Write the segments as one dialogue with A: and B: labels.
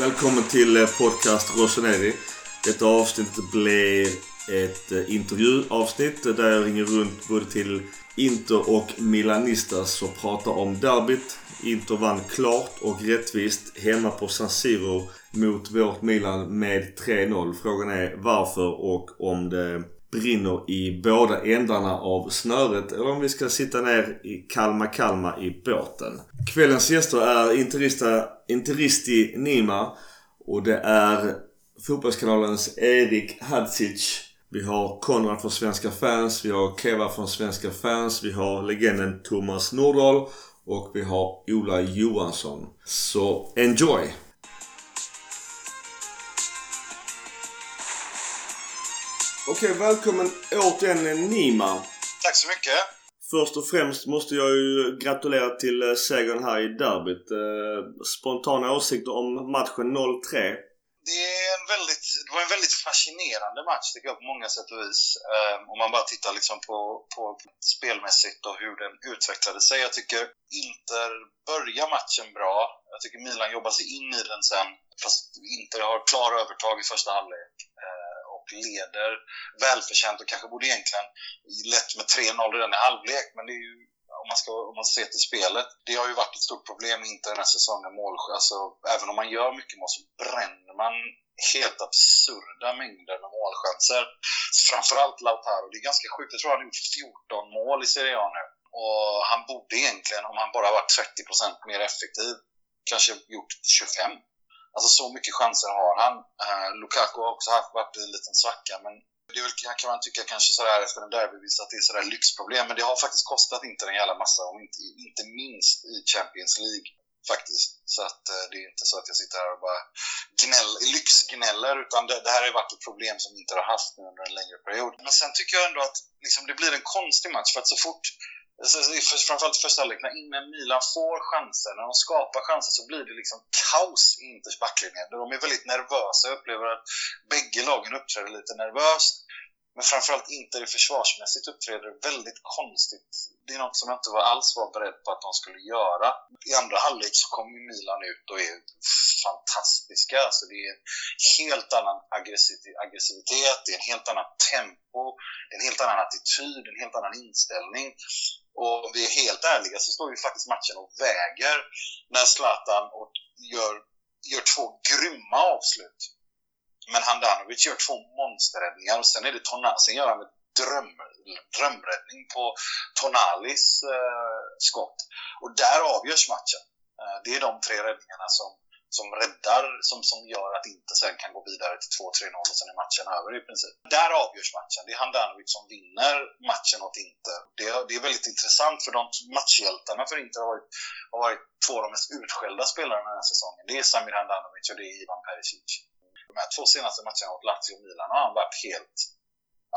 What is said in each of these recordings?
A: Välkommen till eh, podcast Rossoneri. Detta avsnittet blir ett eh, intervjuavsnitt där jag ringer runt både till Inter och Milanistas och pratar om derbyt. Inter vann klart och rättvist hemma på San Siro mot vårt Milan med 3-0. Frågan är varför och om det brinner i båda ändarna av snöret eller om vi ska sitta ner i Kalma Kalma i båten. Kvällens gäster är Interista, Interisti Nima och det är Fotbollskanalens Erik Hadzic. Vi har Konrad från Svenska fans, vi har Keva från Svenska fans, vi har legenden Thomas Nordahl och vi har Ola Johansson. Så enjoy! Okej, välkommen återigen Nima.
B: Tack så mycket.
A: Först och främst måste jag ju gratulera till eh, segern här i derbyt. Eh, spontana åsikter om matchen 0-3?
B: Det, är en väldigt, det var en väldigt fascinerande match tycker jag på många sätt och vis. Um, om man bara tittar liksom på, på spelmässigt och hur den utvecklade sig. Jag tycker Inter börjar matchen bra. Jag tycker Milan jobbar sig in i den sen. Fast Inter har klar övertag i första halvlek. Uh, leder välförtjänt och kanske borde egentligen lett med 3-0 redan i halvlek. Men det är ju, om man, ska, om man ser till spelet, det har ju varit ett stort problem inte den här säsongen. Mål, alltså, även om man gör mycket mål så bränner man helt absurda mängder med målchanser. Framförallt Lautaro. Det är ganska sjukt. Jag tror han har gjort 14 mål i Serie A nu. Och han borde egentligen, om han bara varit 30% mer effektiv, kanske gjort 25. Alltså så mycket chanser har han. Eh, Lukaku har också haft, varit en liten svacka, men det väl, kan man tycka kanske sådär efter en derbyvinst att det är sådär lyxproblem, men det har faktiskt kostat inte en jävla massa, och inte, inte minst i Champions League faktiskt. Så att eh, det är inte så att jag sitter här och bara gnäll, lyxgnäller, utan det, det här har varit ett problem som vi inte har haft nu under en längre period. Men sen tycker jag ändå att liksom, det blir en konstig match, för att så fort framförallt i första halvlek, när Milan får chanser, när de skapar chanser så blir det liksom kaos i Inters backlinje. De är väldigt nervösa. Jag upplever att bägge lagen uppträder lite nervöst. Men framförallt Inter försvarsmässigt uppträder väldigt konstigt. Det är något som jag inte var alls var beredd på att de skulle göra. I andra halvlek så kommer Milan ut och är fantastiska. Alltså det är en helt annan aggressivitet, det är en helt annan tempo, en helt annan attityd, en helt annan inställning. Och om vi är helt ärliga så står ju faktiskt matchen och väger när Zlatan gör, gör två grymma avslut. Men Handanovic gör två monsterräddningar och sen är det Tonali, sen gör han ett dröm, drömräddning på Tonalis eh, skott. Och där avgörs matchen. Eh, det är de tre räddningarna som som räddar, som, som gör att inte sen kan gå vidare till 2-3-0 och sen är matchen över i princip. Där avgörs matchen. Det är Handanovic som vinner matchen åt Inter. Det, det är väldigt intressant för de matchhjältarna för Inter har varit, har varit två av de mest utskällda spelarna den här säsongen. Det är Samir Handanovic och det är Ivan Perisic. De här två senaste matcherna mot Lazio och Milan har han varit helt...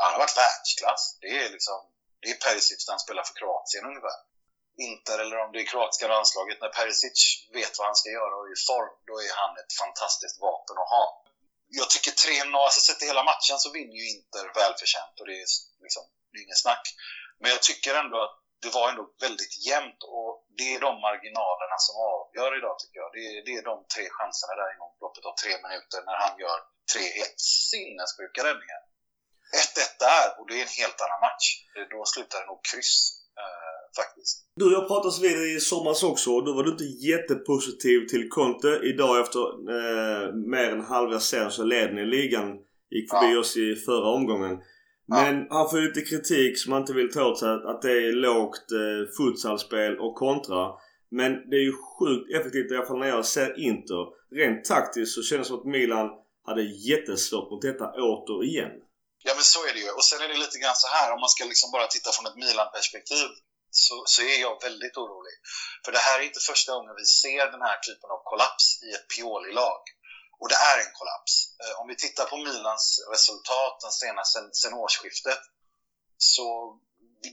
B: Han har varit världsklass. Det är liksom... Det är Perisic när han spelar för Kroatien ungefär. Inter eller om det är kroatiska landslaget. När Perisic vet vad han ska göra och är i form, då är han ett fantastiskt vapen att ha. Jag tycker 3-0, alltså sett till hela matchen så vinner ju Inter välförtjänt och det är liksom, det är ingen snack. Men jag tycker ändå att det var ändå väldigt jämnt och det är de marginalerna som avgör idag tycker jag. Det är, det är de tre chanserna där inom loppet av tre minuter när han gör tre helt sinnessjuka räddningar. 1-1 där och det är en helt annan match. Eh, då slutar det nog kryss. Eh, Faktiskt.
A: Du och jag pratades vid i somras också och då var du inte jättepositiv till Conte. Idag efter eh, mer än halva serien så leder ni ligan. Gick förbi ja. oss i förra omgången. Men ja. han får ju lite kritik som man inte vill ta åt sig att det är lågt eh, futsalspel och kontra. Men det är ju sjukt effektivt i alla fall när jag ser Inter. Rent taktiskt så känns det som att Milan hade jättesvårt mot detta återigen.
B: Ja men så är det ju. Och sen är det lite grann så här om man ska liksom bara titta från ett Milan-perspektiv så, så är jag väldigt orolig. För det här är inte första gången vi ser den här typen av kollaps i ett Pioli-lag. Och det är en kollaps. Eh, om vi tittar på Milans resultat den senaste, sen, sen årsskiftet så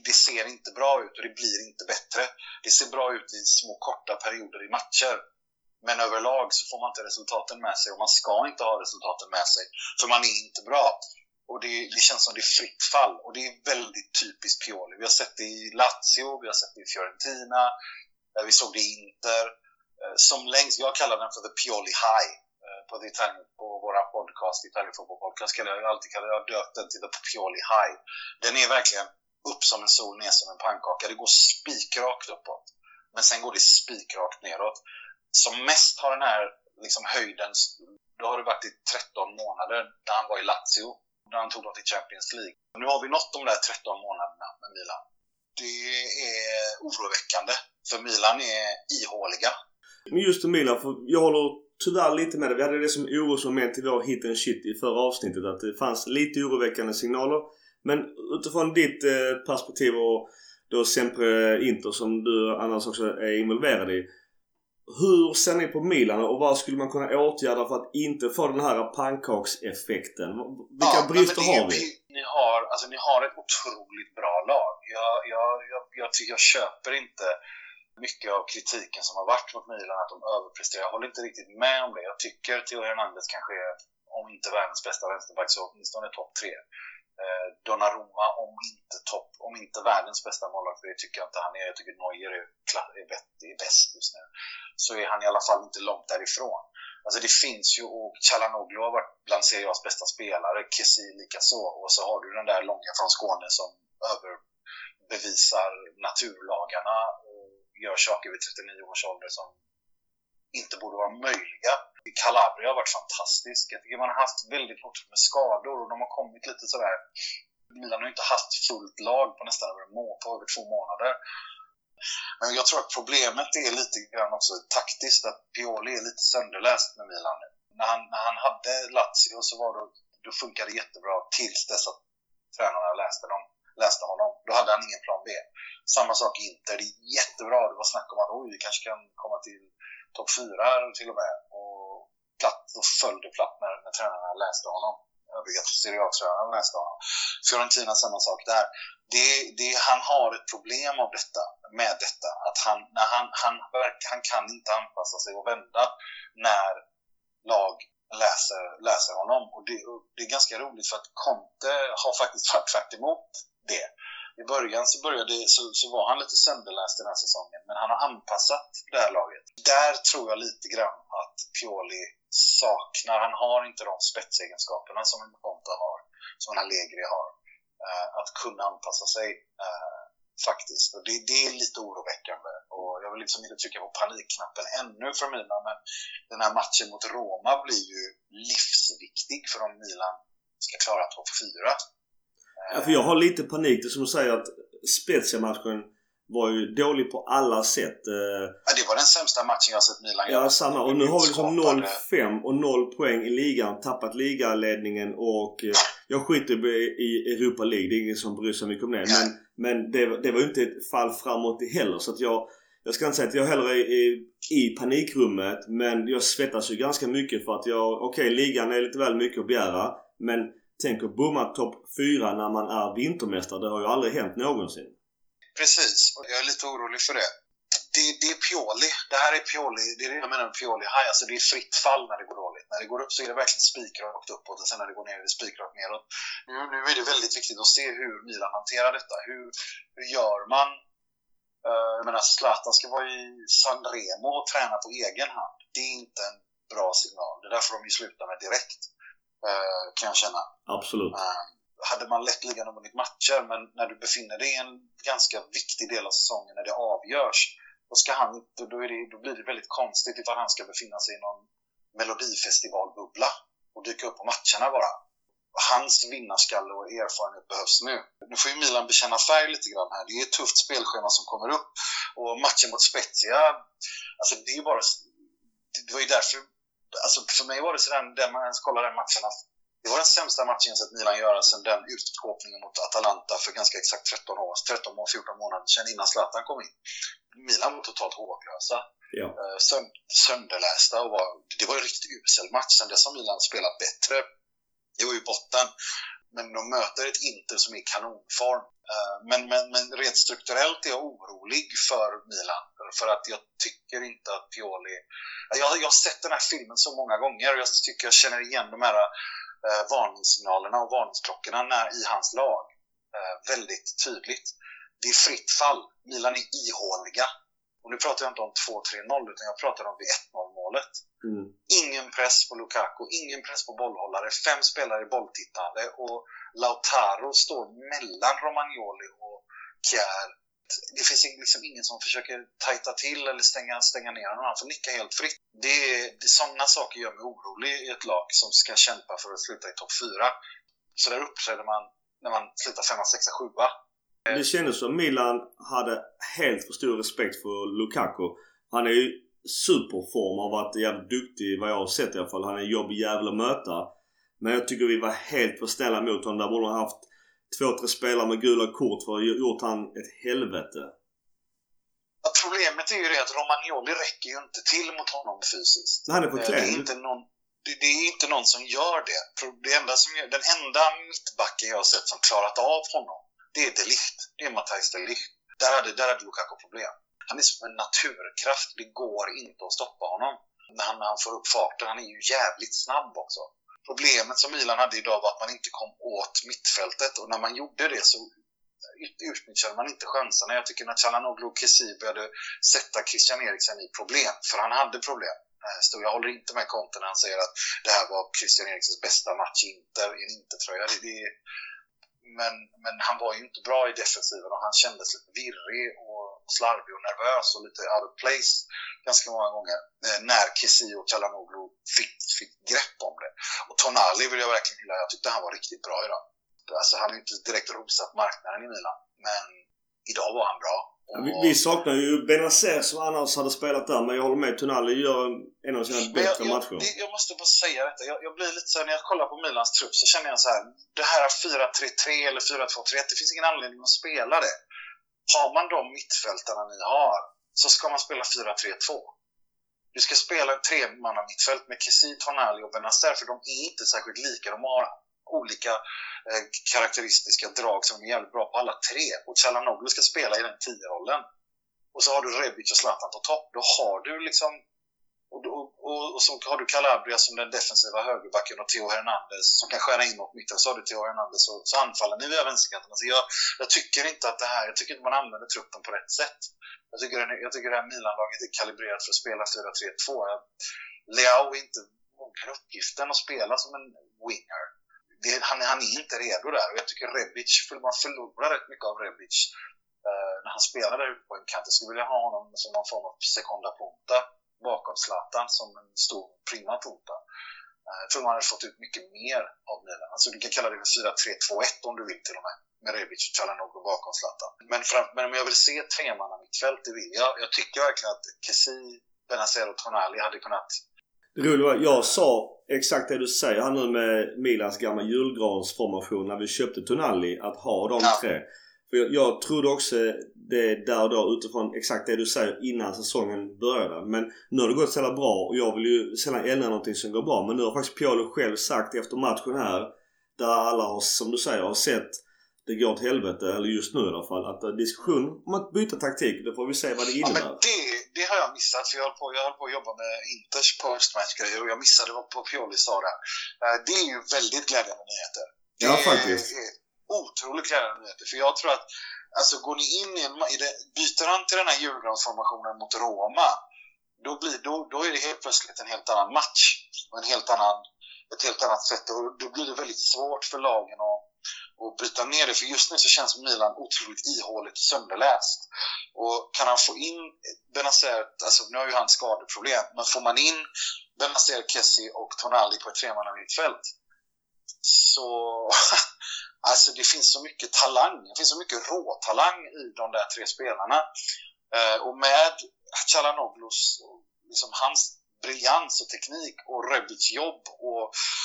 B: det ser inte bra ut och det blir inte bättre. Det ser bra ut i små korta perioder i matcher. Men överlag så får man inte resultaten med sig och man ska inte ha resultaten med sig för man är inte bra. Och det, det, känns som det är fritt fall. Och det är väldigt typiskt Pioli. Vi har sett det i Lazio, vi har sett det i Fiorentina, vi såg det i Inter. Eh, som längst, jag kallar den för the Pioli High. Eh, på, Italien, på våra podcast, Italien Football Podcast, kallar jag alltid kallar jag döpt den till The Pioli High. Den är verkligen upp som en sol, ner som en pannkaka. Det går spikrakt uppåt. Men sen går det spikrakt neråt. Som mest har den här liksom, höjden, då har det varit i 13 månader när han var i Lazio, när han tog dem till Champions League. Nu har vi nått de där 13 månaderna med Milan. Det är oroväckande, för Milan är ihåliga.
A: Men just Milan, för jag håller tyvärr lite med dig. Vi hade det som orosmoment i vår hit and shit i förra avsnittet. Att det fanns lite oroväckande signaler. Men utifrån ditt eh, perspektiv och då Sempre Inter som du annars också är involverad i. Hur ser ni på Milan och vad skulle man kunna åtgärda för att inte få den här pannkakseffekten? Vilka ja, brister har vi?
B: Ni har, alltså, ni har ett otroligt bra lag. Jag, jag, jag, jag, jag köper inte mycket av kritiken som har varit mot Milan att de överpresterar. Jag håller inte riktigt med om det. Jag tycker Theo Hernandez kanske är, om inte världens bästa vänsterback, så åtminstone topp tre. Eh, Donnarumma, om inte topp, om inte världens bästa målvakt, för det tycker jag inte han är. Jag tycker Neuer är, är, är bäst just nu. Så är han i alla fall inte långt därifrån. Alltså det finns ju, och Chalanoglu har varit bland Serie A's bästa spelare, Kessi likaså. Och så har du den där långa från Skåne som överbevisar naturlagarna och gör saker vid 39 års ålder som inte borde vara möjliga. Calabria har varit fantastisk. Jag tycker man har haft väldigt otur med skador och de har kommit lite sådär... Milan har ju inte haft fullt lag på nästan över, på över två månader. Men jag tror att problemet är lite grann också taktiskt, att Pioli är lite sönderläst med Milan nu. När han, när han hade Lazio så var det, då funkade det jättebra tills dess att tränarna läste dem läste honom. Då hade han ingen plan B. Samma sak i Inter. Det är jättebra. Det var snack om att oj, vi kanske kan komma till topp fyra till och med. Och platt, då föll det platt när, när tränarna läste honom. Övriga Serie A-tränarna läste honom. Fiorentina samma sak där. Det, det, han har ett problem av detta, med detta. Att han, när han, han, han kan inte anpassa sig och vända när lag läser, läser honom. Och det, det är ganska roligt för att Conte har faktiskt varit tvärt emot det. I början så, började, så, så var han lite sönderläst den här säsongen, men han har anpassat det här laget. Där tror jag lite grann att Pioli saknar. Han har inte de spetsegenskaperna som en Conte har, som en Allegri har. Eh, att kunna anpassa sig eh, faktiskt. Och det, det, är lite oroväckande. Och jag vill liksom inte trycka på panikknappen ännu för Milan, men den här matchen mot Roma blir ju livsviktig för om Milan ska klara topp 4.
A: För jag har lite panik. Det som du säger att Spezia-matchen var ju dålig på alla sätt. Eh.
B: Ja, det var den sämsta matchen jag sett Milan
A: göra. Ja, samma. Och nu har vi liksom 0-5 och 0 poäng i ligan. Tappat ligaledningen och eh, jag skiter i Europa League. Det är ingen som bryr sig mycket om det. Men, men det, det var ju inte ett fall framåt heller. Så att jag, jag ska inte säga att jag heller är i, i panikrummet. Men jag svettas ju ganska mycket för att jag... Okej, okay, ligan är lite väl mycket att begära. Men Tänk att bomma topp 4 när man är vintermästare. Det har ju aldrig hänt någonsin.
B: Precis, och jag är lite orolig för det. Det, det är Pioli. Det här är Pioli. Det är det jag menar med Pioli High. Alltså det är fritt fall när det går dåligt. När det går upp så är det verkligen spikrakt uppåt och sen när det går ner är det spikrakt neråt. Nu, nu är det väldigt viktigt att se hur Milan hanterar detta. Hur, hur gör man? Uh, jag menar, Zlatan ska vara i San Remo och träna på egen hand. Det är inte en bra signal. Det där får de ju sluta med direkt. Eh, kan jag känna.
A: Absolut.
B: Eh, hade man lättligen vunnit matcher, men när du befinner dig i en ganska viktig del av säsongen, när det avgörs, då, ska han, då, är det, då blir det väldigt konstigt ifall han ska befinna sig i någon melodifestivalbubbla och dyka upp på matcherna bara. Hans vinnarskalle och erfarenhet behövs nu. Nu får ju Milan bekänna färg lite grann här. Det är ett tufft spelschema som kommer upp. Och matchen mot Spezia, alltså det är ju bara... Det var ju därför alltså för mig var det sådär, när man ens kollar den matchen, att det var den sämsta matchen jag sett Milan göra sedan den utskåpningen mot Atalanta för ganska exakt 13 år, 13 år, 14 månader sedan innan Zlatan kom in. Milan var totalt håglösa. Ja. Eh, sönd sönderlästa och var, det var en riktigt usel match. Sen dess har Milan spelat bättre. Det var ju botten. Men de möter ett Inter som är i kanonform. Eh, men, men, men rent strukturellt är jag orolig för Milan. För att jag tycker inte att Pioli... Jag, jag har sett den här filmen så många gånger och jag tycker jag känner igen de här eh, varningssignalerna och varningsklockorna när, i hans lag. Eh, väldigt tydligt. Det är fritt fall. Milan är ihåliga. Och nu pratar jag inte om 2-3-0 utan jag pratar om vid 1-0 mål målet.
A: Mm.
B: Ingen press på Lukaku, ingen press på bollhållare, fem spelare bolltittande och Lautaro står mellan Romagnoli och Kjär. Det finns liksom ingen som försöker tajta till eller stänga, stänga ner honom. Han får nicka helt fritt. Det, det, sådana saker gör mig orolig i ett lag som ska kämpa för att sluta i topp 4. Så där uppträder man när man slutar 5, 6, 7.
A: Det kändes som Milan hade helt för stor respekt för Lukaku. Han är ju superform har varit jävligt duktig vad jag har sett i alla fall. Han är en jobbig jävel att möta. Men jag tycker vi var helt för snälla mot honom. Där borde han haft två, tre spelare med gula kort för att ha gjort han ett helvete.
B: Ja, problemet är ju det att Romagnoli räcker ju inte till mot honom fysiskt.
A: Han är för
B: Eh,
A: klen.
B: Det är inte någon, det, det är inte någon som gör det. Det enda som den enda mittbacken jag har sett som klarat av honom, det är Delicht. Det är Matthijs Delicht. Där hade, där hade Lukaku problem. Han är som en naturkraft. Det går inte att stoppa honom. När han, när han får upp farten. Han är ju jävligt snabb också. Problemet som Milan hade idag var att man inte kom åt mittfältet och när man gjorde det så utnyttjade man inte chanserna. Jag tycker när Chalanoglu och Kessie började sätta Christian Eriksen i problem, för han hade problem. Eh, så jag håller inte med Conte när han säger att det här var Christian Eriksens bästa match i Inter, i en Intertröja. Det, det, men, men han var ju inte bra i defensiven och han kändes lite virrig och slarvig och nervös och lite out of place ganska många gånger eh, när Kessie och Calhanoglu fick, fick grepp om det. Och Tonali vill jag verkligen hylla. Jag tyckte han var riktigt bra idag. Alltså, han har inte direkt rosat marknaden i Milan, men idag var han bra.
A: Ja, vi, vi saknar ju Benazer som annars hade spelat där men jag håller med. Tonali gör en, av sina
B: jag,
A: bättre
B: jag,
A: matcher.
B: det, jag måste bara säga detta. Jag, jag blir lite så här, när jag kollar på Milans trupp så känner jag så här. Det här 4-3-3 eller 4-2-3-1, det finns ingen anledning att spela det. Har man de mittfältarna ni har så ska man spela 4-3-2. Du ska spela ett tremanna mittfält med Kessie, Tonali och Benazer för de är inte särskilt lika. De har olika eh, karaktäristiska drag som är jävligt bra på alla tre. Och Calhanoglu ska spela i den tio-rollen. Och så har du Rebic och Zlatan på topp. Då har du liksom och, och, och, och så har du Calabria som den defensiva högerbacken och Theo Hernandez som kan skära in mot mitten. Så har du Theo Hernandez och så anfaller ni via vänsterkanten. Alltså jag, jag tycker inte att det här, jag tycker inte man använder truppen på rätt sätt. Jag tycker, den- jag tycker det här Milan-laget är kalibrerat för att spela 4-3-2. Leao är inte mogen uppgiften att spela som en winger. Det, han, han är inte redo där och jag tycker Rebic, man förlorar rätt mycket av Rebic eh, när han spelar där ute på en kant. Jag skulle vilja ha honom som någon form av seconda punta bakom Zlatan som en stor prima punta. Eh, Jag tror man hade fått ut mycket mer av Milan. Alltså du kan kalla det för 4-3-2-1 om du vill till och med. Med Rebic och Calhanoglu bakom Zlatan. Men, fram, men om jag vill se tremanna mittfält, det vill jag. Jag tycker verkligen att Kessie, Benazer och Tonali hade kunnat
A: var, jag sa exakt det du säger här nu med Milans gamla julgransformation när vi köpte Tonali. Att ha de
B: Ja.
A: tre. För jag, jag trodde också det där och då utifrån exakt det du säger innan säsongen började. Men nu har det gått så jävla bra och jag vill ju sällan ändra någonting som går bra. Men nu har faktiskt Piolo själv sagt efter matchen här där alla har, som du säger, har sett det går åt helvete, eller just nu i alla fall, att eh, diskussion om att byta taktik, då får vi se vad det
B: Ja,
A: innebär.
B: men det, det har jag missat, för jag höll på, jag höll på att jobba med Inters postmatch-grejer och jag missade vad Pioli sa där. Eh, Det är ju väldigt glädjande nyheter. Det
A: Ja, faktiskt.
B: är otroligt glädjande nyheter, för jag tror att alltså, går ni in i en, i det, byter han till den här julgransformationen mot Roma, då, blir, då, då är det helt plötsligt en helt annan match och en helt annan, ett helt annat sätt. Och då blir det väldigt svårt för lagen att, och bryta ner det. För just nu så känns Milan otroligt ihåligt och sönderläst. Och kan han få in Benazer, alltså nu har ju han skadeproblem, men får man in Benazer, Kessie och Tonali på ett tremannamittfält så alltså det finns så mycket talang, det finns så mycket råtalang i de där tre spelarna. Eh, och med Calhanoglus, liksom hans briljans och teknik och Rebic jobb och,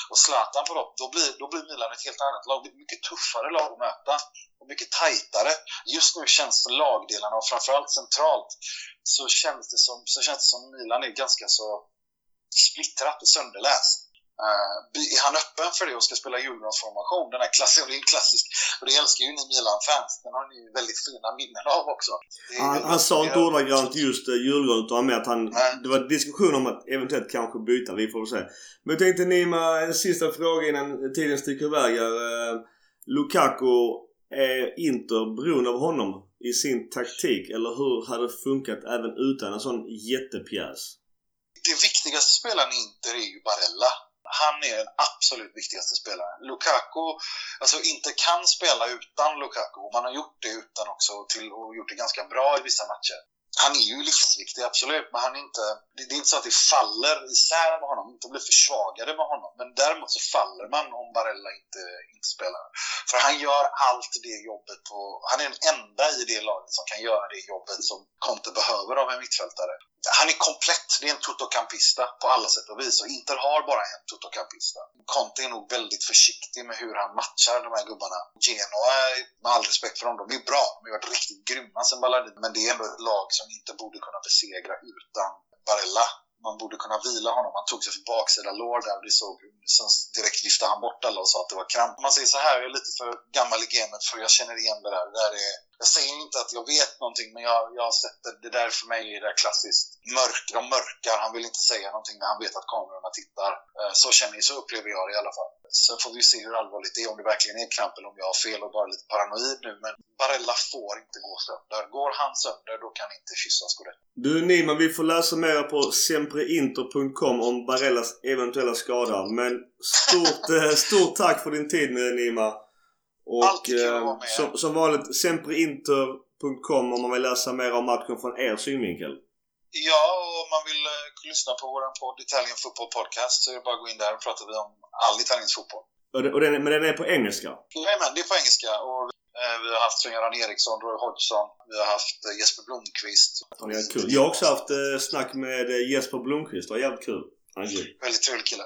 B: och Zlatan på dem, då blir, då blir Milan ett helt annat lag. Ett mycket tuffare lag att möta och mycket tajtare. Just nu känns lagdelarna, och framförallt centralt, så känns det som, så känns det som Milan är ganska så splittrat och sönderläst. Uh, är han öppen för det och ska spela julgransformation? Den här klassiska, det är klassisk, och det älskar ju ni Milan-fans. Den har ni ju väldigt fina minnen av också.
A: Han, han sa inte ordagrant just uh, julgran utan med att han...
B: Nej.
A: Det var diskussion om att eventuellt kanske byta. Vi får väl se. Men jag tänkte Nima, en sista fråga innan tiden sticker iväg här. Uh, Lukaku, är Inter beroende av honom i sin taktik? Eller hur hade det funkat även utan en sån jättepjäs?
B: det viktigaste spelaren i Inter är ju Barella. Han är den absolut viktigaste spelaren. Lukaku, alltså inte kan spela utan Lukaku. Man har gjort det utan också till, och gjort det ganska bra i vissa matcher han är ju livsviktig, absolut, men han är inte, det är inte så att det faller isär med honom, inte blir försvagade med honom. Men däremot så faller man om Barella inte, inte spelar. För han gör allt det jobbet på, han är den enda i det laget som kan göra det jobbet som Conte behöver av en mittfältare han är komplett. Det är en totokampista på alla sätt och vis. Och Inter har bara en totokampista. Conte är nog väldigt försiktig med hur han matchar de här gubbarna. Genoa, med all respekt för dem, de är bra. De har varit riktigt grymma sen Ballardin. Men det är ändå ett lag som inte borde kunna besegra utan Barella. Man borde kunna vila honom. Han tog sig för baksida lår där och det såg Sen direkt lyfte han bort alla och sa att det var kramp. Man säger så här, jag är lite för gammal i gamet för jag känner igen det där. Det där är jag säger inte att jag vet någonting, men jag, jag har sett det. Det där för mig är det klassiskt. Mörk, de mörkar, han vill inte säga någonting när han vet att kamerorna tittar. Eh, så känner jag, så upplever jag det i alla fall. Sen får vi se hur allvarligt det är, om det verkligen är kramp eller om jag har fel och bara lite paranoid nu. Men Barella får inte gå sönder. Går han sönder, då kan inte kyssas gå rätt.
A: Du Nima, vi får läsa mer på sempreinter.com om Barellas eventuella skada. Men stort, eh, stort tack för din tid Nima. Och eh, som, som vanligt sempreinter.com om man vill läsa mer om matchen från er synvinkel.
B: Ja, och om man vill uh, lyssna på vår podd Italian Football Podcast så är det bara att gå in där och prata vi om all italiensk fotboll.
A: Och, det, och den, men den är på engelska?
B: Jajamän, det är på engelska. Och, uh, vi har haft Sven-Göran Eriksson, Roy Hodgson, vi har haft uh, Jesper Blomqvist.
A: Ja, det är kul. Jag har också haft snack med Jesper Blomqvist. Det var jävligt kul.
B: Väldigt trevlig kille.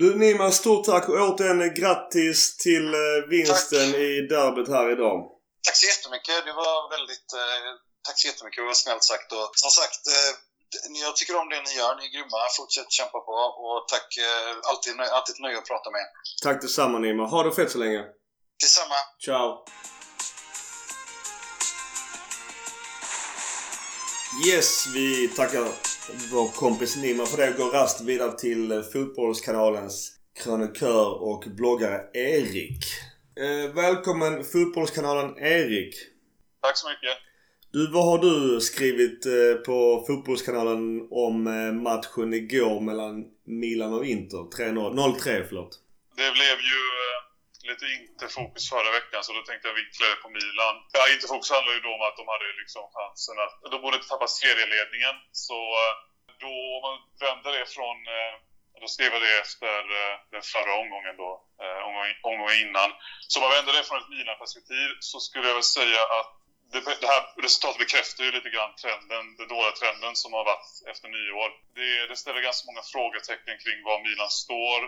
A: Du Niman, stort tack och återigen grattis till eh, vinsten tack. i derbyt här idag.
B: Tack så jättemycket. Det var väldigt... Eh, tack så jättemycket. Det var snällt sagt. Och som sagt, eh, jag tycker om det ni gör. Ni är grymma. Fortsätt kämpa på. Och tack. Eh, alltid, alltid ett nöje att prata med er.
A: Tack detsamma Nima. Ha det fett så länge.
B: Detsamma.
A: Ciao. Yes, vi tackar vår kompis Nima för det går rast vidare till Fotbollskanalens krönikör och bloggare Erik. Eh, välkommen Fotbollskanalen Erik.
C: Tack så mycket.
A: Du, vad har du skrivit eh, på Fotbollskanalen om eh, matchen igår mellan Milan och Inter? 0-3 förlåt.
C: Det blev ju eh, lite Inter-fokus förra veckan så då tänkte jag vinkla det på Milan. Ja, Inter-fokus handlar ju då om att de hade liksom chansen att... De borde inte tappa serieledningen. Så då, om man vänder det från... Då skrev jag det efter den förra omgången då, omgången, omgången innan. Så om man vänder det från ett Milan-perspektiv så skulle jag väl säga att det, det, här resultatet bekräftar ju lite grann trenden, den dåliga trenden som har varit efter nyår. Det, det ställer ganska många frågetecken kring var Milan står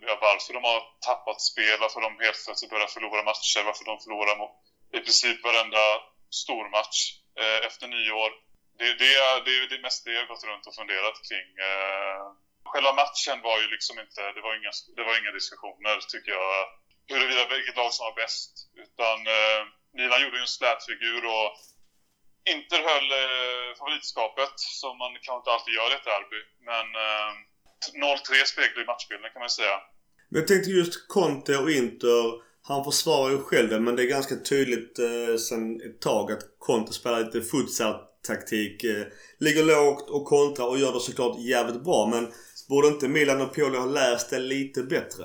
C: ja, varför de har tappat spel, varför de helt plötsligt börjar förlora matcher, varför de förlorar mot i princip varenda stormatch eh, efter nyår. Det, det, är, det är det mest det jag gått runt och funderat kring. Eh, själva matchen var ju liksom inte, det var inga, det var inga diskussioner tycker jag, huruvida vilket lag som var bäst. Utan eh, Milan gjorde ju en slätfigur och Inter höll eh, favoritskapet, som man kanske inte alltid gör i ett derby. Men eh, 0-3 speglar ju matchbilden kan man säga.
A: Men jag tänkte just Conte och Inter. Han försvarar ju själv det men det är ganska tydligt eh, sen ett tag att Conte spelar lite futsal-taktik. Eh, ligger lågt och kontrar och gör det såklart jävligt bra men borde inte Milan och Pioli ha läst det lite bättre?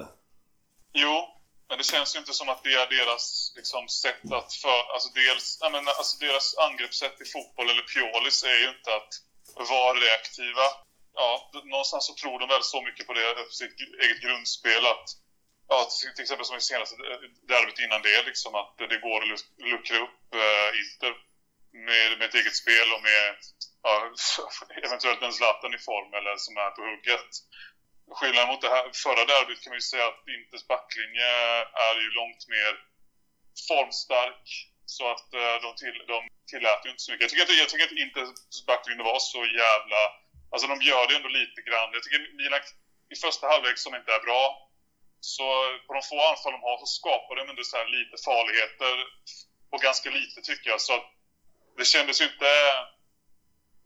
C: Jo, men det känns ju inte som att det är deras liksom, sätt att för... Alltså, dels, nej, men, alltså deras angreppssätt i fotboll eller Piolis är ju inte att vara reaktiva ja, någonstans så tror de väl så mycket på det, eh, på sitt eget grundspel att Ja, till exempel som i senaste eh, derbyt innan det, liksom att det går att luckra upp äh, Inter med, med ett eget spel och med ja, eventuellt en Zlatan i form eller som är på hugget. Skillnaden mot det här förra derbyt kan man ju säga att Inters backlinje är ju långt mer formstark så att eh, de, till, de tillät ju inte så mycket. Jag tycker inte, jag tycker inte Inters backlinje var så jävla Alltså de gör det ändå lite grann. Jag tycker Milan i första halvlek som inte är bra, så på de få anfall de har så skapar de ändå så lite farligheter Och ganska lite tycker jag. Så att det kändes ju inte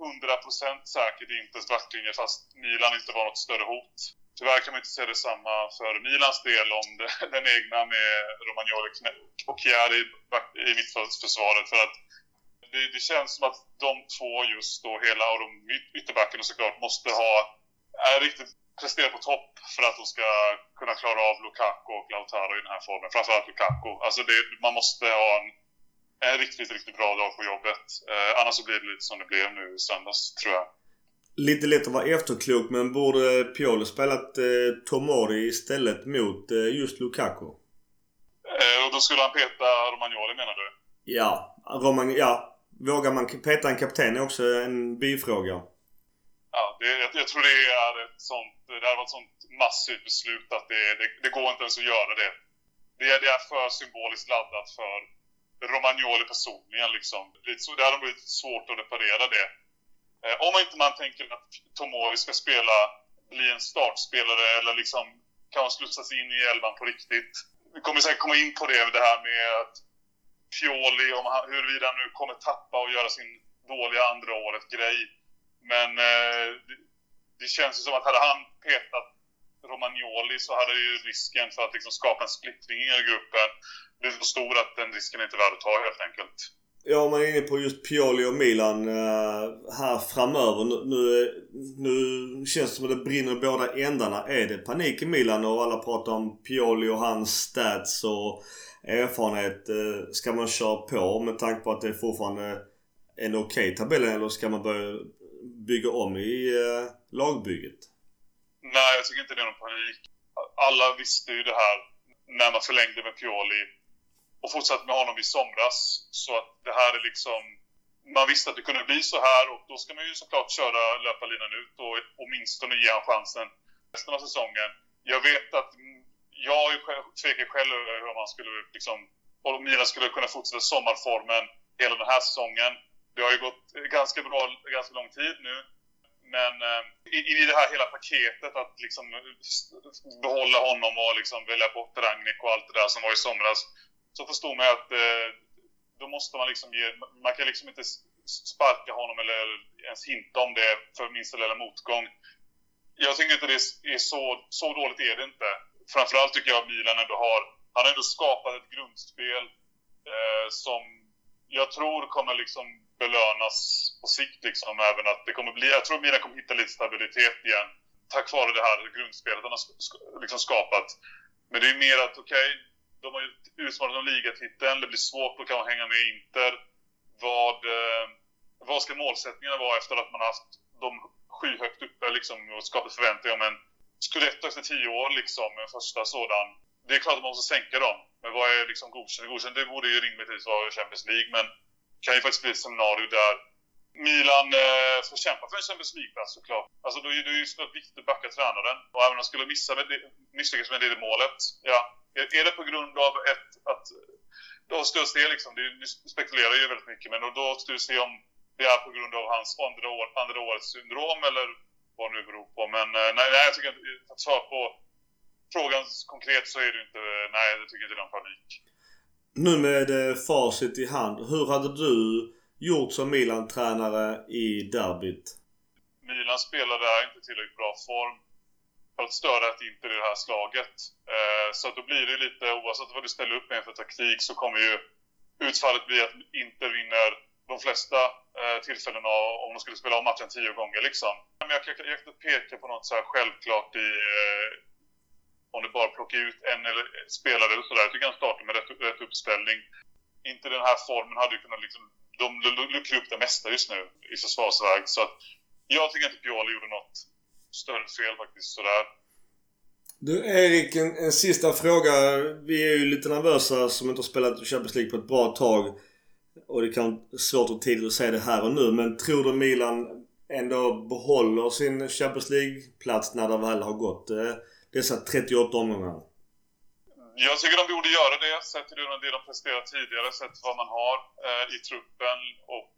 C: 100% säkert i Inters backlinje fast Milan inte var något större hot. Tyvärr kan man inte säga detsamma för Milans del om det, den egna med Romagnoli och Chiari i mittfältsförsvaret. För att det, det, känns som att de två just då, hela och de ytterbackarna såklart, måste ha är riktigt prestera på topp för att de ska kunna klara av Lukaku och Lautaro i den här formen. Framförallt Lukaku. Alltså det, man måste ha en, en riktigt, riktigt bra dag på jobbet. Eh, annars så blir det lite som det blev nu i söndags, tror jag.
A: Lite lätt att vara efterklok men borde Pioli spelat eh, Tomori istället mot eh, just Lukaku?
C: Eh, och då skulle han peta Romagnoli menar du?
A: Ja, Roman, ja. Vågar man peta en kapten är också en bifråga.
C: Ja, det, jag, jag, tror det är ett sånt, det här var ett sånt massivt beslut att det, det, det går inte ens att göra det. Det, det är för symboliskt laddat för Romagnoli personligen liksom. Det, det hade blivit svårt att reparera det. Eh, om inte man tänker att Tomori ska spela, bli en startspelare eller liksom kan slussas in i elvan på riktigt. Vi kommer säkert komma in på det, det här med att Pioli, om han, huruvida han nu kommer tappa och göra sin dåliga andra året grej. Men eh, det, det, känns ju som att hade han petat Romagnoli så hade ju risken för att liksom skapa en splittring i gruppen blivit så stor att den risken inte är värd att ta helt enkelt.
A: Ja, om man är inne på just Pioli och Milan uh, här framöver. Nu, nu, nu känns det som att det brinner i båda ändarna. Är det panik i Milan och alla pratar om Pioli och hans stats och erfarenhet. Uh, ska man köra på med tanke på att det är fortfarande en okej okay tabell eller ska man börja bygga om i uh, lagbygget?
C: Nej, jag tycker inte det är någon panik. Alla visste ju det här när man förlängde med Pioli och fortsatte med honom i somras. Så att det här är liksom... Man visste att det kunde bli så här och då ska man ju såklart köra löparlinan ut och åtminstone ge honom chansen resten av säsongen. Jag vet att jag tvekar själv över hur man skulle liksom... Om Milan skulle kunna fortsätta sommarformen hela den här säsongen. Det har ju gått ganska bra, ganska lång tid nu. Men eh, i, i det här hela paketet att liksom behålla honom och liksom välja bort Ragnik och allt det där som var i somras så förstår man att eh, då måste man liksom ge, man kan liksom inte sparka honom eller ens hinta om det för minsta lilla motgång. Jag tycker inte det är så, så dåligt är det inte. Framförallt tycker jag att Milan ändå har, han har ändå skapat ett grundspel eh, som jag tror kommer liksom belönas på sikt liksom även att det kommer bli, jag tror att Milan kommer hitta lite stabilitet igen tack vare det här grundspelet han har liksom skapat. Men det är mer att okej, okay, de har ju utmanat om ligatiteln, det blir svårt att kanske hänga med Inter. Vad, eh, vad ska målsättningarna vara efter att man har haft dem skyhögt uppe liksom, och skapat förväntningar om en Scudetto efter tio år, liksom, en första sådan. Det är klart att man måste sänka dem. Men vad är liksom godkänt? Godkänt, det borde ju rimligtvis vara Champions League, men kan ju faktiskt bli ett scenario där Milan eh, får kämpa för en Champions League-plats såklart. Alltså då är det ju såklart viktigt att backa tränaren. Och även om de skulle missa med det, misslyckas med det målet, ja, är det på grund av ett, att då styrs det liksom, det spekulerar ju väldigt mycket, men då då styrs se om det är på grund av hans andra, år, andra årets syndrom eller vad det nu beror på. Men eh, nej, nej jag tycker att att svara på frågan konkret så är det inte, nej jag tycker inte det är någon panik.
A: Nu med eh, facit i hand, hur hade du gjort som Milan-tränare i derbyt?
C: Milan spelade inte tillräckligt bra form för att störa ett Inter i det här slaget. Eh, så då blir det lite, oavsett vad du ställer upp med för taktik så kommer ju utfallet bli att Inter vinner de flesta eh, tillfällena om de skulle spela om matchen tio gånger liksom. Men jag kan, inte peka på något så här självklart i om du bara plockar ut en eller spelare eller sådär. Jag tycker han startar med rätt, rätt uppställning. Inte den här formen hade ju kunnat liksom, de luckrar upp det mesta just nu i försvarsväg. Så att jag tycker inte Pioli gjorde något större fel faktiskt sådär.
A: Du Erik, en, en sista fråga. Vi är ju lite nervösa som inte har spelat Champions League på ett bra tag. Och det kan vara svårt och tidigt att säga det här och nu. Men tror du Milan ändå behåller sin Champions League-plats när det väl har gått eh, dessa 38 omgångar?
C: Jag tycker de borde göra det, sett till det de presterat tidigare, sett vad man har eh, i truppen och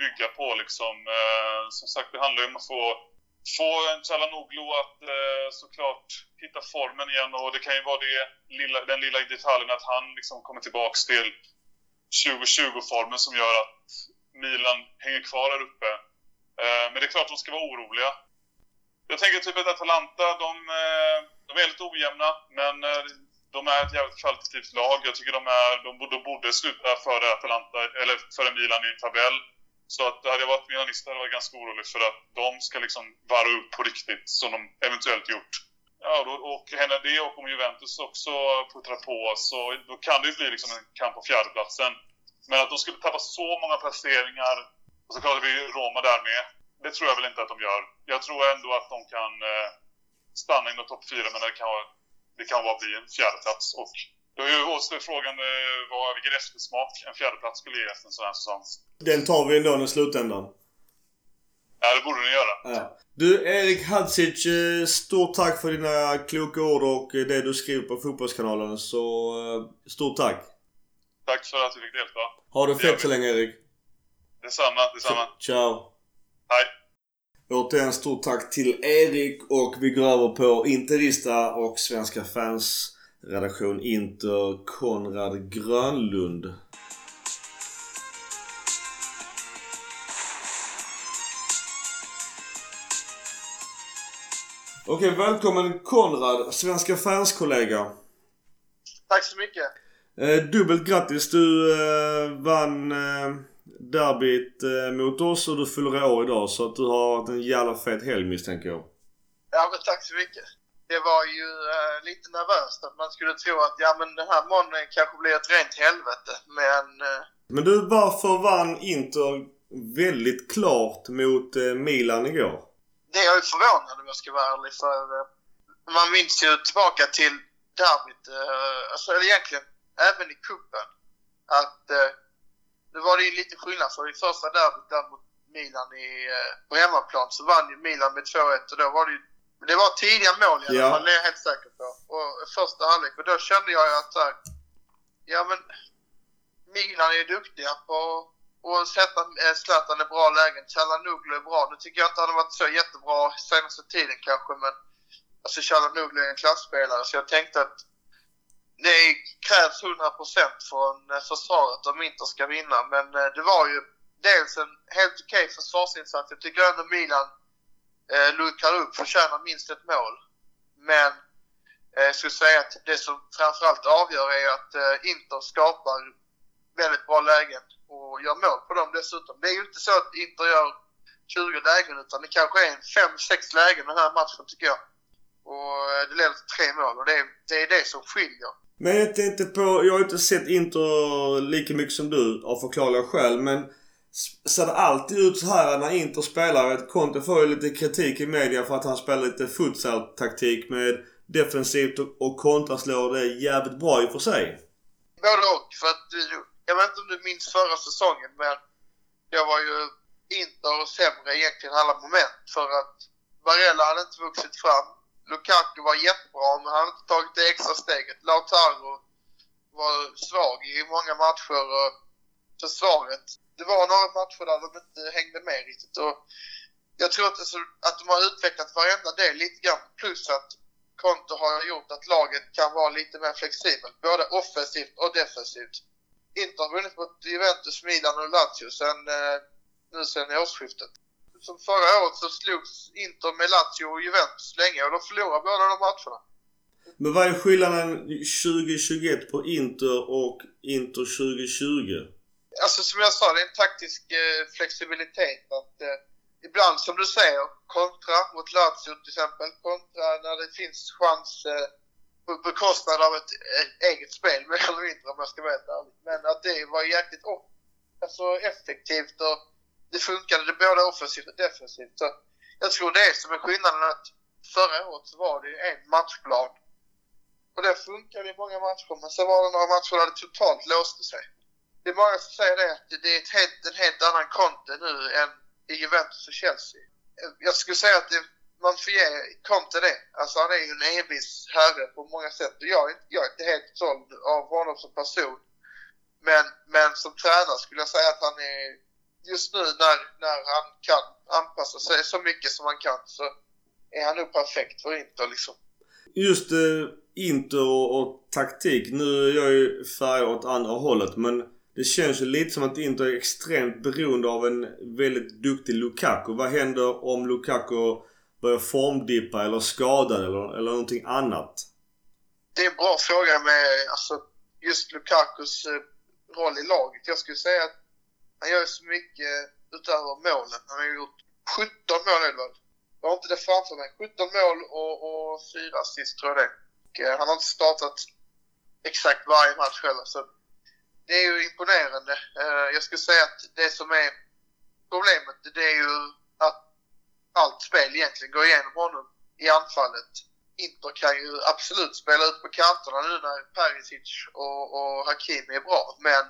C: bygga på liksom. Eh, som sagt, det handlar ju om att få få en Chalanoglu att eh, såklart hitta formen igen och det kan ju vara det lilla, den lilla detaljen att han liksom kommer tillbaks till 2020-formen som gör att Milan hänger kvar där uppe. Eh, men det är klart de ska vara oroliga. Jag tänker typ att Atalanta, de, eh, de är lite ojämna men eh, de är ett jävligt kvalitativt lag. Jag tycker de, är, de, de borde sluta före Atalanta, eller före Milan i en tabell. Så att hade jag varit milanist hade jag varit ganska orolig för att de ska liksom vara upp på riktigt som de eventuellt gjort. Ja, då, och händer det och om Juventus också puttrar på så då kan det ju bli liksom en kamp på fjärdeplatsen. Men att de skulle tappa så många placeringar, och så klarar vi Roma där med, det tror jag väl inte att de gör. Jag tror ändå att de kan eh, stanna inom topp fyra, men det kan, det kan bara bli en fjärdeplats. Och då är ju också frågan eh, vad, vilken eftersmak en fjärdeplats skulle ge efter en sån här säsong.
A: Den tar vi ändå i slutändan.
C: Ja, det borde ni göra.
A: Ja. Du, Erik Hadzic, eh, stort tack för dina kloka ord och det du skriver på Fotbollskanalen. Så eh, stort tack!
C: Tack för att du fick delta.
A: Ha det fett så länge Erik.
C: Detsamma, detsamma.
A: Ciao.
C: Hej.
A: Återigen stort tack till Erik och vi går över på Interista och Svenska fans redaktion Inter Konrad Grönlund. Okej, välkommen Konrad, Svenska fans-kollega.
D: Tack så mycket.
A: Eh, dubbelt grattis! Du eh, vann eh, derbyt eh, mot oss och du fyller år idag så att du har haft en jävla fet helg misstänker jag.
D: Ja, men tack så mycket. Det var ju eh, lite nervöst att man skulle tro att ja men den här måndagen kanske blir ett rent helvete. Men... Eh,
A: Men du, varför vann Inter väldigt klart mot eh, Milan igår?
D: det är jag ju förvånad om jag ska vara ärlig för eh, man minns ju tillbaka till derbyt, alltså eller egentligen även i cupen. Att eh, det var det ju lite skillnad för i första derbyt där mot Milan i, eh, på hemmaplan så vann ju Milan med 2-1 och då var det ju det var tidiga mål i alla fall, det är jag helt säker på. Och första halvlek, och då kände jag att här, ja men Milan är ju duktiga på att sätta eh, Zlatan i bra lägen. Chalanoglu är bra. Nu tycker jag inte han har varit så jättebra senaste tiden kanske, men alltså Chalanoglu är en klassspelare så jag tänkte att det krävs 100% från eh, försvaret om Inter ska vinna. Men eh, det var ju dels en helt okej försvarsinsats. Jag tycker ändå Milan eh, luckrar upp, förtjänar minst ett mål. Men eh, jag skulle säga att det som framförallt avgör är att eh, Inter skapar väldigt bra lägen och gör mål på dem dessutom. Det är ju inte så att Inter gör 20 lägen utan det kanske är 5-6 lägen den här matchen tycker jag. Och eh, det leder till tre mål och det är det, är det som skiljer.
A: Men jag tänkte på, jag har inte sett Inter lika mycket som du av förklarliga skäl men ser det alltid ut så här när Inter spelar? Conte får ju lite kritik i media för att han spelar lite futsal-taktik med defensivt och- och kontraslår det jävligt bra i och för sig.
D: Både och. För att, jag vet inte om du minns förra säsongen men jag var ju Inter och sämre egentligen alla moment för att Varela hade inte vuxit fram. Lukaku var jättebra men han hade inte tagit det extra steget. Lautaro var svag i många matcher och försvaret. Det var några matcher där de inte hängde med riktigt och jag tror att, alltså, att de har utvecklat varenda del lite grann plus att Konto har gjort att laget kan vara lite mer flexibelt, både offensivt och defensivt. Inter har vunnit mot Juventus, Milan och Lazio sen, eh, nu sen i årsskiftet. Som förra året så slogs Inter med Lazio och Juventus länge och de förlorade båda de matcherna.
A: Men vad är skillnaden 2021 på Inter och Inter 2020?
D: Alltså som jag sa, det är en taktisk eh, flexibilitet. Att eh, ibland, som du säger, kontra mot Lazio till exempel. Kontra när det finns chans eh, på bekostnad av ett eh, eget spel, mer eller mindre om jag ska vara helt ärlig. Men att det var jäkligt off- alltså, effektivt och det funkade det både offensivt och defensivt. Så jag tror det är som är skillnaden att förra året så var det ju en matchplan. Och det funkade i många matcher, men sen var det några matcher där det totalt låste sig det är många som säger det att det är ett helt, en helt annan Conte nu än i Juventus och Chelsea. Jag skulle säga att det, man får ge Conte det. Alltså han är ju en envis herre på många sätt. Och jag, är inte- jag är inte helt såld av honom som person. Men, men som tränare skulle jag säga att han är, just nu när, när han kan anpassa sig så mycket som han kan så är han nog perfekt för Inter liksom.
A: Just eh, Inter och, och taktik. Nu är jag ju färgad åt andra hållet men det känns ju lite som att Inter är extremt beroende av en väldigt duktig Lukaku. Vad händer om Lukaku börjar formdippa eller skadad eller, eller någonting annat?
D: det är en bra fråga med alltså, just Lukakus eh, roll i laget. Jag skulle säga att han gör så mycket utöver målen. Han har gjort 17 mål Edvard. Jag har inte det framför mig. 17 mål och, och 4 assist tror jag det och, eh, Han har inte startat exakt varje match heller. Så det är ju imponerande. Eh, jag skulle säga att det som är problemet det är ju att allt spel egentligen går igenom honom i anfallet. Inter kan ju absolut spela ut på kanterna nu när Perisic och, och Hakimi är bra. Men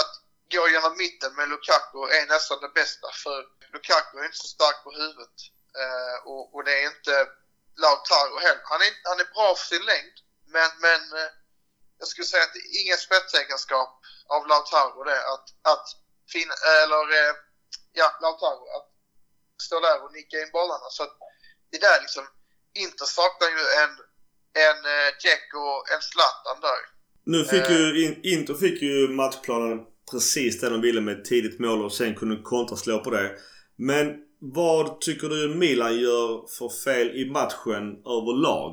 D: att gå genom mitten med Lukaku är nästan det bästa. För Lukaku är inte så stark på huvudet. Eh, och, och, det är inte Lautaro heller. Han är, han är bra för sin längd. Men, men eh, jag skulle säga att det är ingen spetsegenskap av Lautaro det. Att, att finna, eller eh, ja, Lautaro. Att stå där och nicka in bollarna. Så att det där liksom, Inter saknar ju en, en eh, Jack och en Zlatan där.
A: Nu fick ju, Inter fick ju matchplanen precis det de ville med ett tidigt mål och sen kunde kontraslå på det. Men vad tycker du Milan gör för fel i matchen överlag?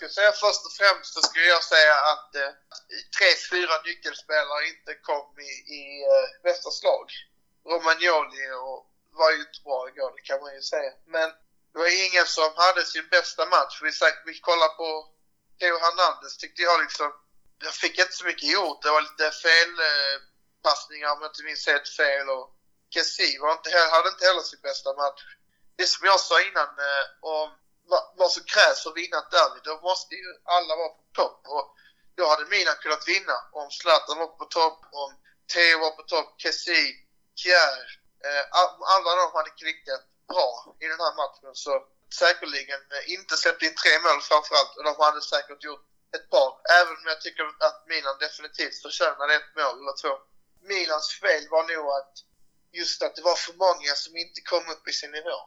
D: Jag säga först och främst så skulle jag säga att eh, tre, fyra nyckelspelare inte kom i, i eh, bästa slag. Romagnoli och, var ju inte bra igår, det kan man ju säga. Men det var ingen som hade sin bästa match. Vi, vi kollar på Theo Hernandez tyckte jag liksom, jag fick inte så mycket gjort. Det var lite felpassningar eh, om jag inte minns helt fel. Och Kessie var inte, hade inte heller sin bästa match. Det som jag sa innan eh, om vad, som krävs för att vinna ett derby, då måste ju alla vara på topp. Och då hade mina kunnat vinna om Zlatan var på topp, om Theo var på topp, Kessie, Kjär. Eh, alla de hade klickat bra i den här matchen. Så säkerligen inte släppt in tre mål framförallt och de hade säkert gjort ett par. Även om jag tycker att Milan definitivt förtjänade ett mål eller två. Milans fel var nog att just att det var för många som inte kom upp i sin nivå.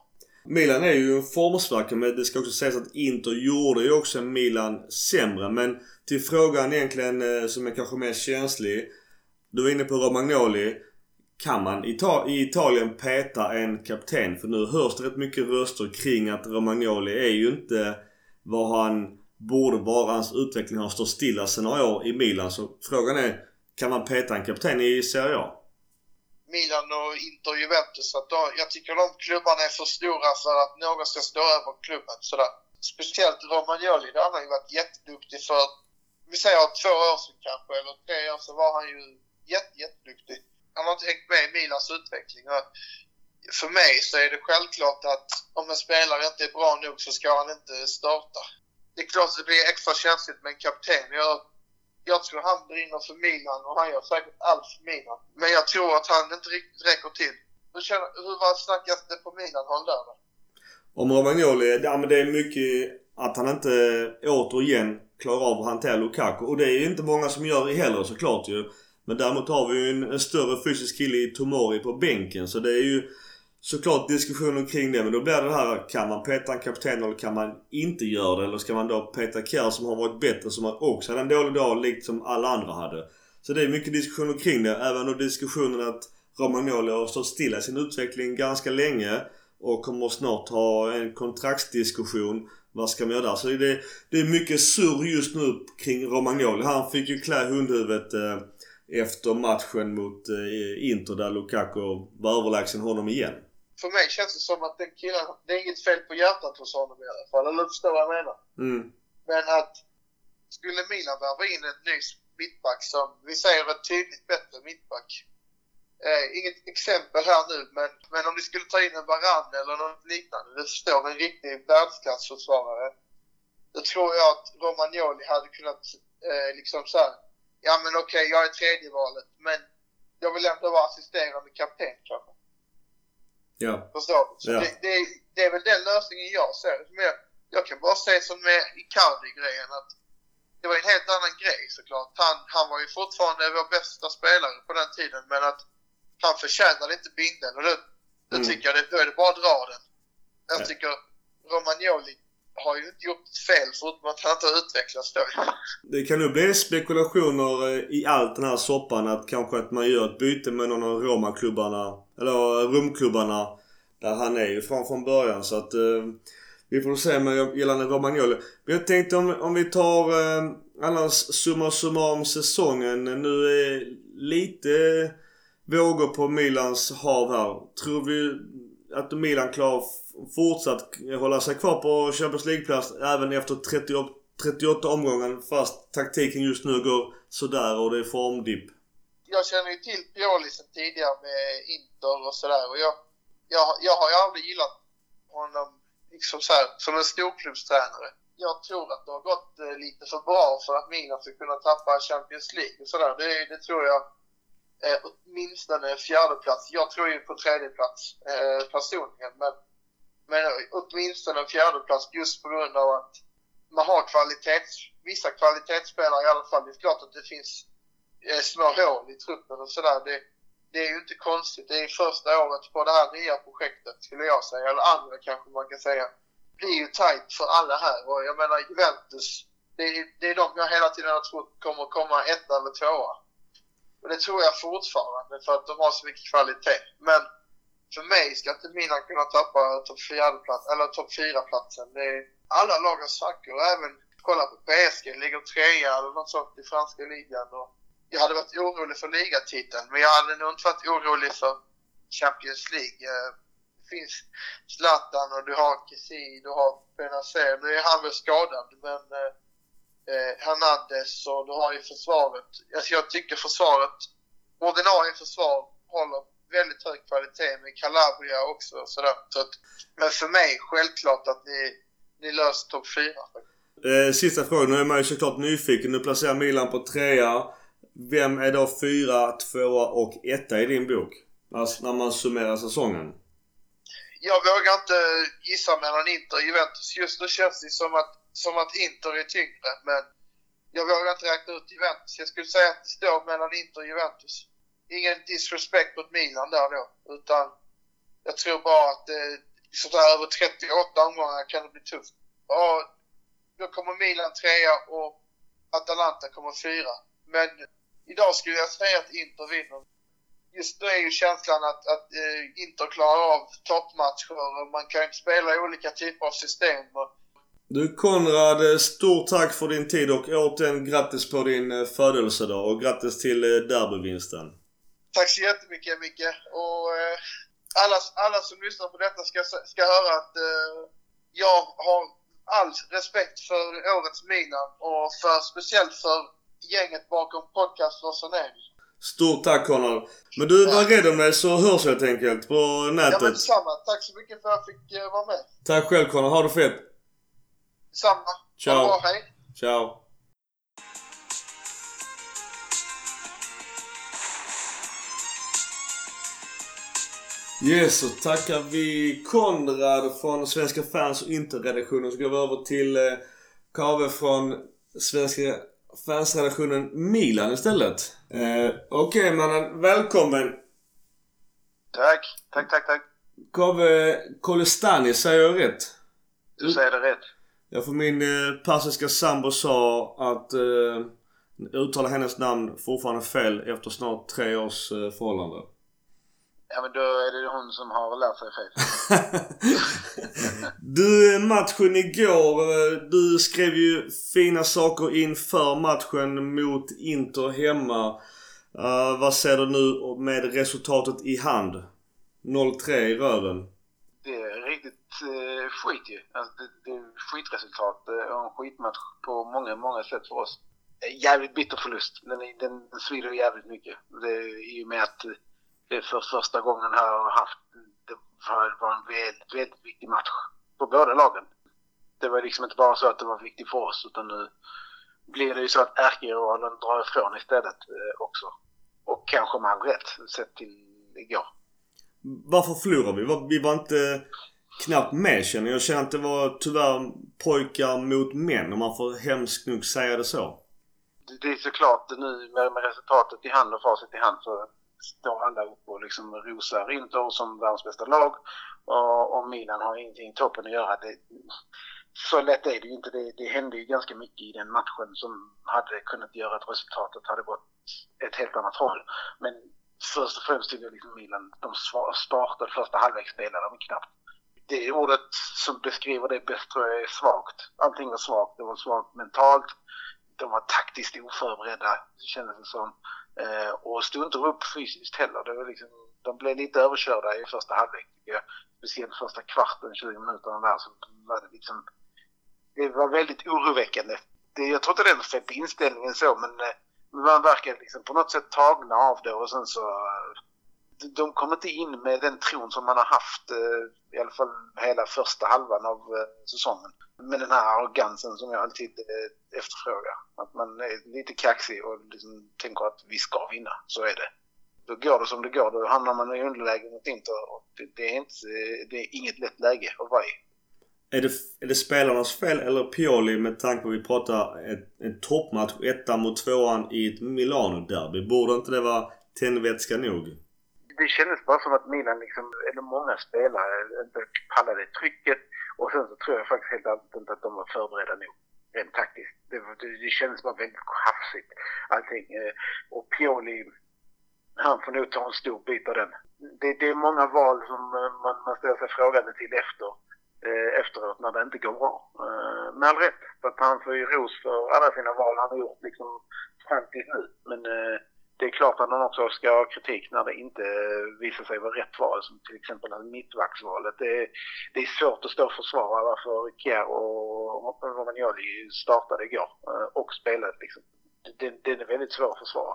A: Milan är ju en formsvacka men det ska också sägas att Inter gjorde ju också Milan sämre. Men till frågan egentligen eh, som är kanske mer känslig. Du var inne på Romagnoli. Kan man i Italien peta en kapten? För nu hörs det rätt mycket röster kring att Romagnoli är ju inte vad han borde bara Hans utveckling ha stått stilla sen några år i Milan. Så frågan är, kan man peta en kapten i Serie A?
D: Milan och Inter Juventus. Att då, jag tycker de klubbarna är för stora för att någon ska stå över klubben. Sådär. Speciellt Romagnoli, där han har ju varit jätteduktig för, vi säger två år sedan kanske, eller tre år sedan var han ju jätte, jätteduktig. Han har inte hängt med i Milans utveckling. Och för mig så är det självklart att om en spelare inte är bra nog så ska han inte starta. Det är klart att det blir extra känsligt med en kapten. Jag jag tror han brinner för Milan och han gör säkert allt för Milan. Men jag tror att han inte riktigt räcker till. Hur, känner, hur var snackas det på Milan-håll där då?
A: Om Romagnoli, ja men det är mycket att han inte återigen klarar av att hantera Lukaku. Och det är inte många som gör det heller såklart ju. Men däremot har vi ju en, en större fysisk kille i Tomori på bänken. Så det är ju såklart diskussioner kring det. Men då blir det här, kan man peta en kapten eller kan man inte göra det? Eller ska man då peta Kjär som har varit bättre som också hade en dålig dag likt som alla andra hade? Så det är mycket diskussioner kring det. Även då diskussionen att Romagnoli har stått stilla i sin utveckling ganska länge. Och kommer snart ha en kontraktsdiskussion. Vad ska man göra där? Så det, det är mycket surr just nu kring Romagnoli. Han fick ju klä hundhuvudet eh, efter matchen mot eh, Inter där Lukaku var överlägsen honom igen
D: för mig känns det som att den killen, det är inget fel på hjärtat hos honom i alla fall. Eller förstår vad jag menar?
A: Mm.
D: Men att skulle Milan värva in en ny mittback som, vi säger en tydligt bättre mittback. Eh, inget exempel här nu, men, men om ni skulle ta in en Varann eller något liknande, du förstår, en riktig världsklassförsvarare. Då tror jag att Romagnoli hade kunnat eh, liksom så här, ja men okej, okay, jag är tredje valet, men jag vill ändå vara assisterande kapten kanske.
A: Ja.
D: Förstår du?
A: Ja.
D: det, det, det, är väl den lösningen jag ser. Men jag kan bara säga som med Icardi-grejen att det var en helt annan grej såklart. Han, han var ju fortfarande vår bästa spelare på den tiden men att han förtjänade inte bindeln och då, då mm. tycker jag det, då är det bara att dra den. Jag ja. tycker Romagnoli har ju inte gjort fel förutom att han inte har utvecklats då.
A: Det kan nog bli spekulationer eh, i allt den här soppan att kanske att man gör ett byte med någon av romaklubbarna. eller eh, rumklubbarna där han är ju från från början så att eh, vi får se med gällande Romagnoli. Men jag tänkte om, om vi tar eh, annars summa summarum säsongen. Nu är lite vågor på Milans hav här. Tror vi att Milan klarar fortsatt hålla sig kvar på Champions League-plats även efter 30, 38 omgången fast taktiken just nu går sådär och det är formdipp?
D: Jag känner ju till Pioli sen tidigare med Inter och sådär och jag, jag, jag har ju aldrig gillat honom liksom så här, som en storklubbstränare. Jag tror att det har gått eh, lite för bra för att Milan ska kunna tappa Champions League och sådär. Det, det tror jag eh, åtminstone fjärde plats. Jag tror ju på tredje plats eh, personligen, men, men åtminstone en fjärdeplats just på grund av att man har kvalitets, vissa kvalitetsspelare i alla fall. Det är klart att det finns eh, små hål i truppen och sådär. Det, det är ju inte konstigt. Det är första året på det här nya projektet skulle jag säga, eller andra kanske man kan säga. Det blir ju tajt för alla här och jag menar Juventus, det är, det är de jag hela tiden har trott kommer komma etta eller tvåa. Och det tror jag fortfarande för att de har så mycket kvalitet. Men för mig ska inte Milan kunna tappa topp 4-platsen, eller topp 4-platsen. Alla lag har svackor. Även kolla på PSG, ligger trea eller något sånt i franska ligan. Och jag hade varit orolig för ligatiteln, men jag hade nog inte varit orolig för Champions League. Eh, det finns Zlatan och du har Kessie, du har Benazer. Nu är han väl skadad, men eh, eh, Hernandez och du har ju försvaret. Alltså jag tycker försvaret, ordinarie försvar håller väldigt hög kvalitet med Calabria också och sådär. Så att, men för mig, självklart att ni, ni löser topp 4.
A: Eh, sista frågan. Nu är man ju såklart nyfiken. Nu placerar Milan på trea. Vem är då fyra, tvåa och etta i din bok? Alltså när man summerar säsongen.
D: Jag vågar inte gissa mellan Inter och Juventus. Just nu känns det som att som att Inter är tyngre, men jag vågar inte räkna ut Juventus. Jag skulle säga att det står mellan Inter och Juventus. Ingen disrespect mot Milan där då, utan jag tror bara att eh, sådär över 38 omgångar kan det bli tufft. Och då kommer Milan trea och Atalanta kommer fyra. Men idag skulle jag säga att Inter vinner. Just nu är ju känslan att, att eh, Inter klarar av toppmatcher och man kan spela i olika typer av system. Och
A: du Konrad, eh, stort tack för din tid och återigen grattis på din eh, födelsedag och grattis till eh, derbyvinsten.
D: Tack så jättemycket Micke. Och eh, alla, alla som lyssnar på detta ska, ska höra att eh, jag har all respekt för årets Milan och för, speciellt för gänget bakom podcast Rossoneri.
A: Stort tack Konrad. Men du, var rädd om dig så hörs helt enkelt på nätet. Ja
D: men detsamma. Tack så mycket för att jag fick eh, vara med.
A: Tack själv Konrad. Ha det fett.
D: Detsamma. Ciao. Ha bra, hej.
A: Ciao. Yes, så tackar vi Konrad från Svenska fans och interredaktionen. Så går vi över till eh, Kave från Svenska fansredaktionen Milan istället. Eh, Okej okay, mannen, välkommen!
E: Tack, tack, tack, tack.
A: Kave Kolestani, säger jag rätt?
E: Du säger det rätt.
A: Ja, för min eh, persiska sambo sa att eh, uttala hennes namn fortfarande fel efter snart tre års eh, förhållande.
E: Ja men då är det hon som har lärt sig fel.
A: du, matchen igår. Eh, du skrev ju fina saker inför matchen mot Inter hemma. Uh, vad ser du nu med resultatet i hand? 0-3 i röven.
E: Det är riktigt eh, skit ju. Alltså, det, det är skitresultat eh, och en skitmatch på många, många sätt för oss. Jävligt bitter förlust. Den, den, den svider jävligt mycket. Det, I och med att det är för första gången här har haft, det var en väldigt, väldigt viktig match för båda lagen. Det var liksom inte bara så att det var viktigt för oss utan nu blir det ju så att ärkerivalen drar ifrån istället eh, också. Och kanske med all rätt sett till igår.
A: Varför förlorade vi? Vi var inte knappt med känner jag. känner att det var tyvärr pojkar mot män om man får hemskt nog säga det så.
E: Det är såklart nu med, med resultatet i hand och facit i hand så står alla upp och liksom rosar Inter som världens bästa lag. Och, och Milan har ingenting i toppen att göra. Det, så lätt är det ju inte. Det, det hände ju ganska mycket i den matchen som hade kunnat göra att resultatet hade gått ett helt annat håll. Men först och främst tycker jag liksom Milan, de startade första halvlek spelade de knappt det ordet som beskriver det bäst tror jag är svagt. Allting var svagt. Det var svagt mentalt. De var taktiskt oförberedda, kändes det som. Eh, och stod inte upp fysiskt heller. Det var liksom, de blev lite överkörda i första halvlek tycker jag. Speciellt första kvarten, 20 minuterna där, så var det liksom... Det var väldigt oroväckande. Det, jag tror inte det är något fel på inställningen så, men eh, man verkar liksom på något sätt tagna av det och sen så... Eh, de kom inte in med den tron som man har haft eh, i alla fall hela första halvan av eh, säsongen. Med den här arrogansen som jag alltid eh, efterfrågar. Att man är lite kaxig och liksom tänker att vi ska vinna. Så är det. Då går det som det går. Då hamnar man i underläge mot Inter. Och det, är inte, det är inget lätt läge att vara i.
A: Är det, är det spelarnas fel eller Pioli med tanke på att vi pratar en toppmatch, ettan mot tvåan i ett Milano-derby? Borde inte det vara tändvätska nog?
E: Det kändes bara som att Milan, liksom, eller många spelare, inte pallade trycket. Och sen så tror jag faktiskt helt enkelt inte att de var förberedda nog rent taktiskt. Det, det, det kändes bara väldigt hafsigt allting. Eh, och Pioli, han får nog ta en stor bit av den. Det, det är många val som eh, man, man ställer sig frågande till efter, eh, efteråt när det inte går bra. Eh, med all rätt, för att han får ju ros för alla sina val han har gjort liksom fram till nu. Men det är klart att han också ska ha kritik när det inte visar sig vara rätt val, som till exempel mittvaktsvalet. Det är, det är svårt att stå och försvara varför Kjär och Romagnoli startade igår eh, och spelade. Liksom. Den, den är väldigt svår att försvara.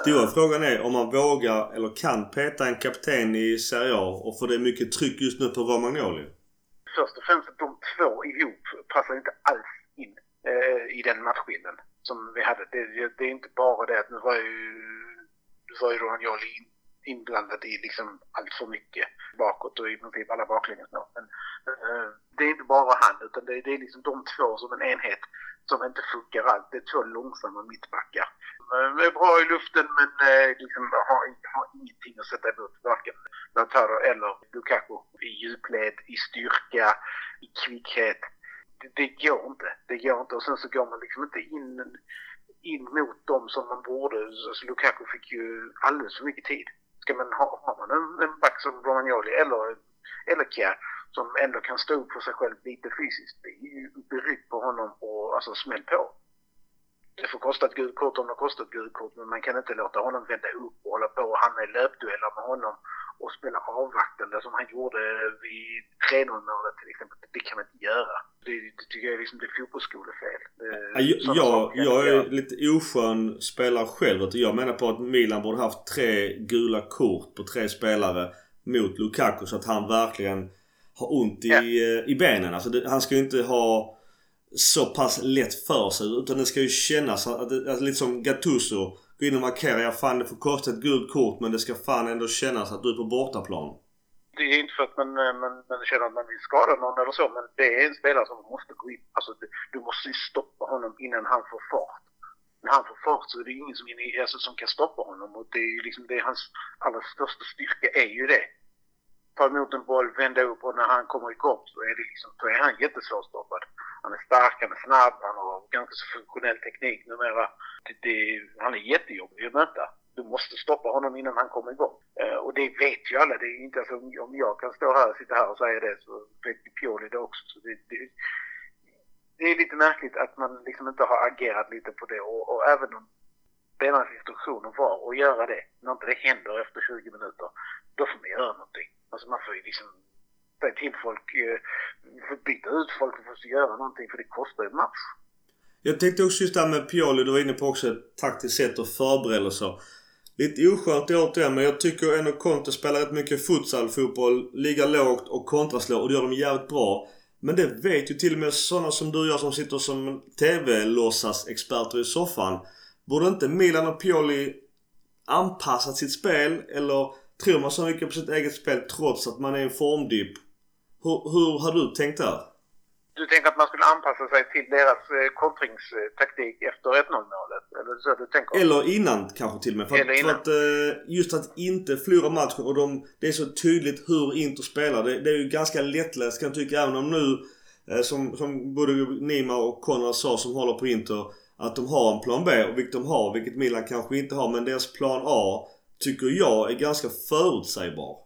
A: Stora eh, frågan är om man vågar eller kan peta en kapten i Serie A och för det är mycket tryck just nu på Romagnoli.
E: Först och främst de två ihop passar inte alls in eh, i den matchbilden som vi hade. Det, det, är inte bara det att nu var ju var ju Romagnoli inblandad i liksom allt för mycket bakåt och i princip alla baklängesmål. Men uh, det är inte bara han utan det, det, är liksom de två som en enhet som inte funkar alls. Det är två långsamma mittbackar. Eh, de är bra i luften men uh, liksom har, har ingenting att sätta emot varken Lautaro eller Lukaku i djupled, i styrka, i kvickhet. Det, det går inte. Det går inte och sen så går man liksom inte in in mot dem som man borde. Alltså Lukaku fick ju alldeles för mycket tid. Ska man ha, har man en, en back som Romagnoli eller, eller Kjär som ändå kan stå upp för sig själv lite fysiskt. Det är ju berygg på honom och alltså smäll på. Det får kosta ett gult kort om det kostar ett gult kort men man kan inte låta honom vända upp och hålla på och hamna i löpdueller med honom och spela avvaktande som han gjorde vid 3-0 målet till exempel. Det kan man inte göra. Det, det tycker jag är liksom det är fotbollsskolefel.
A: jag, jag, jag är lite oskön spelare själv. Jag menar på att Milan borde haft tre gula kort på tre spelare mot Lukaku så att han verkligen har ont i, ja. Eh, i benen. Alltså det, han ska ju inte ha så pass lätt för sig utan det ska ju kännas att lite som Gattuso gå in och markera. Ja, fan det får kosta ett gult kort men det ska fan ändå kännas att du är på bortaplan.
E: Det är inte för att man, eh, man, man känner att man vill skada någon eller så men det är en spelare som måste gå in. Alltså du måste ju stoppa honom innan han får fart. När han får fart så är det ingen som, alltså, som kan stoppa honom och det är ju liksom, det är hans allra största styrka är ju det. Ta emot en boll, vända upp och när han kommer igång så är det liksom, då är han jättesvårstoppad. Han är stark, han är snabb, han har ganska så funktionell teknik numera. Det, han är jättejobbig att möta. Du måste stoppa honom innan han kommer igång. Eh, och det vet ju alla. Det är inte alltså, om jag kan stå här, sitta här och säga det så vet Pioli det också. Så det, det, det, är lite märkligt att man liksom inte har agerat lite på det och, och även om spelarnas instruktioner var att göra det, när inte det händer efter 20 minuter, då får man göra någonting. Alltså man får ju liksom säga till folk, eh, byta ut folk och få göra någonting för det kostar ju match.
A: Jag tänkte också just det här med Pioli, du var inne på också ett taktiskt sätt och förberedelser. Lite oskönt återigen men jag tycker ändå Conte spelar rätt mycket futsal-fotboll. Ligger lågt och kontraslår och det gör de jävligt bra. Men det vet ju till och med sådana som du och jag som sitter som TV-låtsas-experter i soffan. Borde inte Milan och Pioli anpassat sitt spel eller tror man så mycket på sitt eget spel trots att man är i en formdipp? Hur, hur har du tänkt där?
E: Du tänker att man skulle anpassa sig till deras eh, kontringstaktik efter 1-0 målet? Eller så du tänker?
A: Eller innan kanske till och med. För, innan. för att eh, just att inte förlora matchen och de, det är så tydligt hur Inter spelar. Det, det är ju ganska lättläst kan jag tycka. Även om nu eh, som, som både Nima och Konrad sa som håller på Inter att de har en plan B och vilket de har, vilket Milan kanske inte har. Men deras plan A tycker jag är ganska förutsägbar.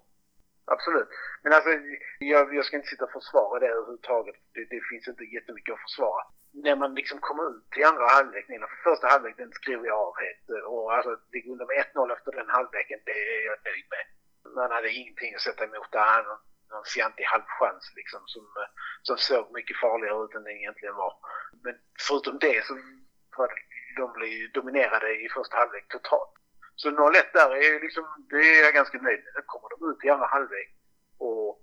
E: Absolut. Men alltså, jag, jag ska inte sitta och försvara det överhuvudtaget. Det, det finns inte jättemycket att försvara. när man liksom kommer ut i andra halvlek, för första halvlek den skriver jag av helt. Och alltså, det går med 1-0 efter den halvleken, det är jag nöjd med. Man hade ingenting att sätta emot där. Någon, någon fjantig halvchans liksom som, som såg mycket farligare ut än det egentligen var. Men förutom det så var de blev dominerade i första halvlek totalt. Så 0-1 där är liksom, det är jag ganska nöjd med. Nu kommer de ut i andra halvlek och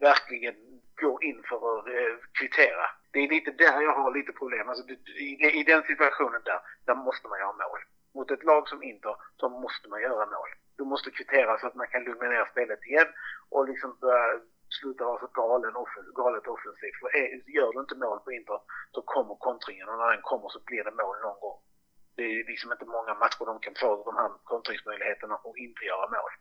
E: verkligen går in för att eh, kvittera. Det är lite där jag har lite problem. Alltså, i, i den situationen där, där måste man göra mål. Mot ett lag som Inter så måste man göra mål. Du måste kvittera så att man kan lugna ner spelet igen och liksom börja sluta vara så galen, galet offensivt. För är, gör du inte mål på Inter så kommer kontringen och när den kommer så blir det mål någon gång. Det är liksom inte många matcher de kan få de här kontringsmöjligheterna och inte göra mål.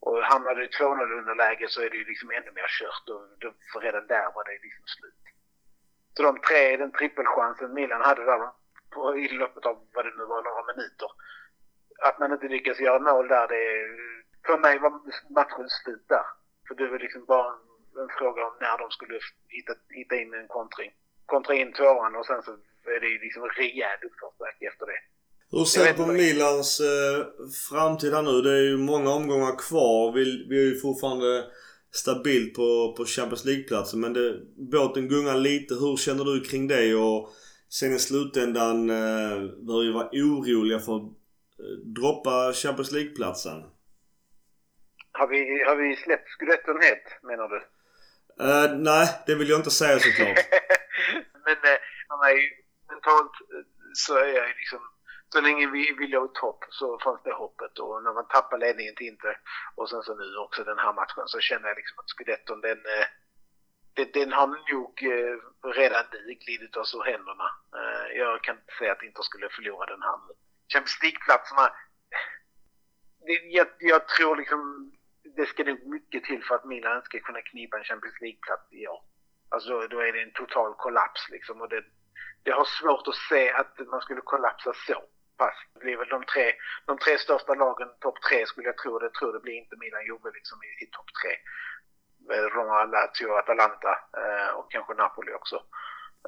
E: Och hamnar du i 2-0 underläge så är det ju liksom ännu mer kört och då, för redan där var det liksom slut. Så de tre, den trippelchansen Milan hade där på, i loppet av vad det nu var, några minuter. Att man inte lyckas göra mål där, det för mig var matchen slut där. För det var liksom bara en, en fråga om när de skulle hitta, hitta in en kontring. Kontra in tvåan och sen så är det liksom rejäl uppförsbacke efter det.
A: Hur ser du på Milans eh, framtid här nu? Det är ju många omgångar kvar. Vi, vi är ju fortfarande stabilt på, på Champions League-platsen men det, båten gungar lite. Hur känner du kring det? Och sen i slutändan eh, bör ju vara oroliga för att eh, droppa Champions League-platsen.
E: Har vi, har vi släppt scudetton helt menar du?
A: Uh, nej, det vill jag inte säga såklart.
E: men uh, mig, mentalt så är jag liksom så länge vi, vi låg topp så fanns det hoppet och när man tappar ledningen till Inter och sen så nu också den här matchen så känner jag liksom att scudetton den, eh, den, den har nog eh, redan nu glidit oss ur händerna. Eh, jag kan inte säga att Inter skulle förlora den här nu. Champions League-platserna, jag, jag tror liksom det ska nog mycket till för att Milan ska kunna knipa en Champions League-plats i år. Alltså då är det en total kollaps liksom och det, det har svårt att se att man skulle kollapsa så pass. Det blir väl de tre, de tre största lagen, topp tre skulle jag tro. Det tror det blir inte Milan Juve liksom i, i topp tre. Eh, Roma, Lazio, Atalanta eh, och kanske Napoli också.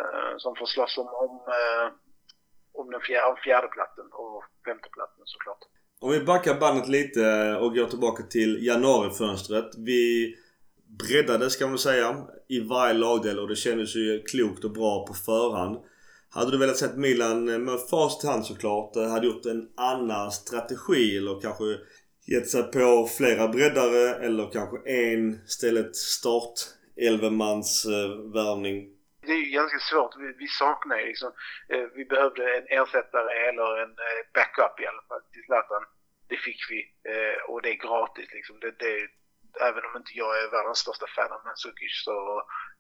E: Eh, som får slåss om, om, eh, om den fjär, om fjärdeplatsen och femteplatsen såklart.
A: Om vi backar bandet lite och går tillbaka till januarifönstret. Vi breddade ska man säga i varje lagdel och det kändes ju klokt och bra på förhand. Hade du velat sett Milan eh, med fast hand såklart eh, hade gjort en annan strategi eller kanske gett sig på flera breddare eller kanske en stället start elvemans eh, värvning?
E: Det är ju ganska svårt. Vi, vi saknar ju liksom, eh, vi behövde en ersättare eller en eh, backup i alla fall till Zlatan. Det fick vi eh, och det är gratis liksom. Det, det, även om inte jag är världens största fan av Mandzukic så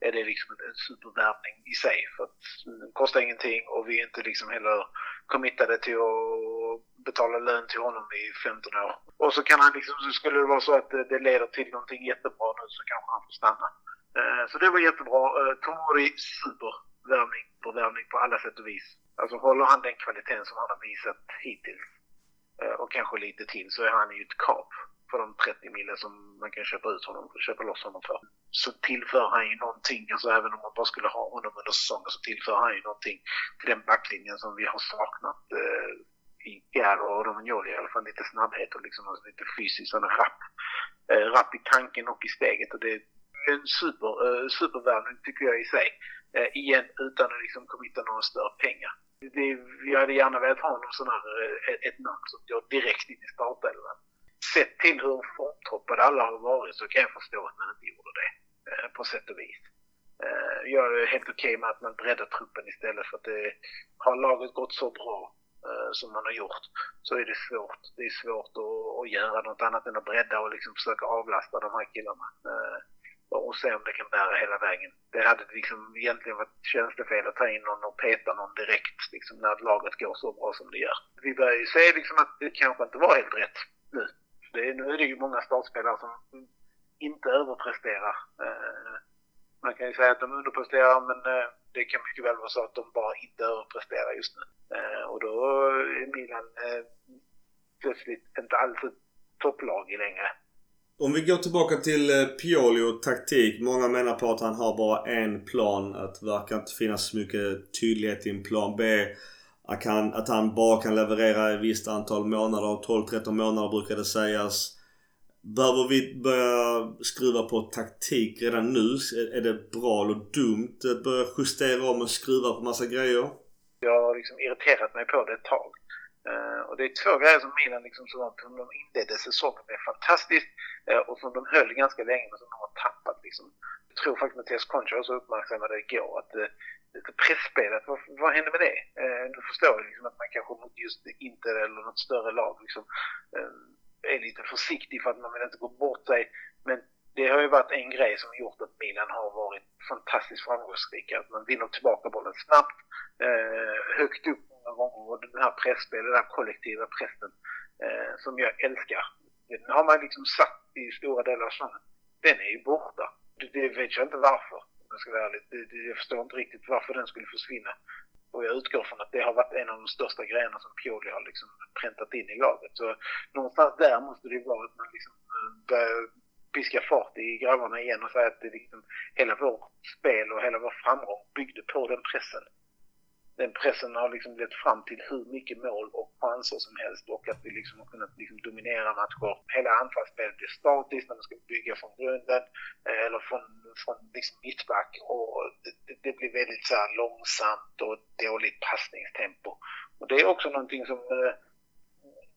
E: är det liksom en supervärvning i sig. För att det kostar ingenting och vi är inte liksom heller committade till att betala lön till honom i 15 år. Och så kan han liksom, så skulle det vara så att eh, det leder till någonting jättebra nu så kanske han får stanna. Eh, så det var jättebra. Tomori, supervärvning på värvning på alla sätt och vis. Alltså håller han den kvaliteten som han har visat hittills och kanske lite till så är han ju ett kap för de 30 mille som man kan köpa ut honom, köpa loss honom för. Så tillför han ju någonting, alltså även om man bara skulle ha honom under säsongen så tillför han ju någonting till den backlinjen som vi har saknat eh, i Garo och Romagnoli i alla fall. Lite snabbhet och liksom alltså lite fysiskt, han är rapp. Eh, rapp i tanken och i steget och det är en super, eh, supervärvning tycker jag i sig. Eh, igen utan att liksom committa några större pengar. Det, jag hade gärna velat ha någon sån här, ett, ett namn som går direkt in i startelvan sett till hur formtoppade alla har varit så kan jag förstå att man inte gjorde det eh, på sätt och vis. Eh, jag är helt okej okay med att man breddar truppen istället för att det har laget gått så bra eh, som man har gjort så är det svårt. Det är svårt att, att göra något annat än att bredda och liksom försöka avlasta de här killarna och se om det kan bära hela vägen. Det hade liksom egentligen varit tjänstefel att ta in någon och peta någon direkt liksom när laget går så bra som det gör. Vi börjar ju se liksom att det kanske inte var helt rätt nu. Det, nu är det ju många startspelare som inte överpresterar. Eh, man kan ju säga att de underpresterar men eh, det kan mycket väl vara så att de bara inte överpresterar just nu. Eh, och då är Milan eh, plötsligt inte alls ett topplag längre.
A: Om vi går tillbaka till eh, Pioli och taktik. Många menar på att han har bara en plan. Att det verkar inte finnas så mycket tydlighet i en plan B. Att han, att han bara kan leverera ett visst antal månader. 12-13 månader brukar det sägas. Behöver vi börja skruva på taktik redan nu? Är det bra eller dumt att börja justera om och skruva på massa grejer?
E: Jag har liksom irriterat mig på det ett tag. Uh, och det är två grejer som Milan liksom som de inledde säsongen med fantastiskt uh, och som de höll ganska länge men som de har tappat liksom. Jag tror faktiskt Mattias Concha också uppmärksammade igår att uh, pressspelet, vad, vad hände med det? Uh, du förstår liksom att man kanske mot just Inter eller något större lag liksom är lite försiktig för att man vill inte gå bort sig. Men det har ju varit en grej som gjort att Milan har varit fantastiskt framgångsrika. Att man vinner tillbaka bollen snabbt, högt upp många gånger och den här pressspelet, den här kollektiva pressen eh, som jag älskar. Den har man liksom satt i stora delar av säsongen. Den är ju borta. Det, det vet jag inte varför, om jag ska vara ärlig. Det, det, jag förstår inte riktigt varför den skulle försvinna. Och jag utgår från att det har varit en av de största grejerna som Pioli har liksom präntat in i laget. Så någonstans där måste det ju vara att man liksom eh, börjar piska fart i grabbarna igen och säga att det liksom, hela vårt spel och hela vår framgång byggde på den pressen den pressen har liksom lett fram till hur mycket mål och chanser som helst och att vi liksom har kunnat liksom dominera matcher. Hela anfallsspelet är statiskt när man ska bygga från grunden eh, eller från, från liksom mittback och det, det blir väldigt så långsamt och dåligt passningstempo. Och det är också någonting som eh,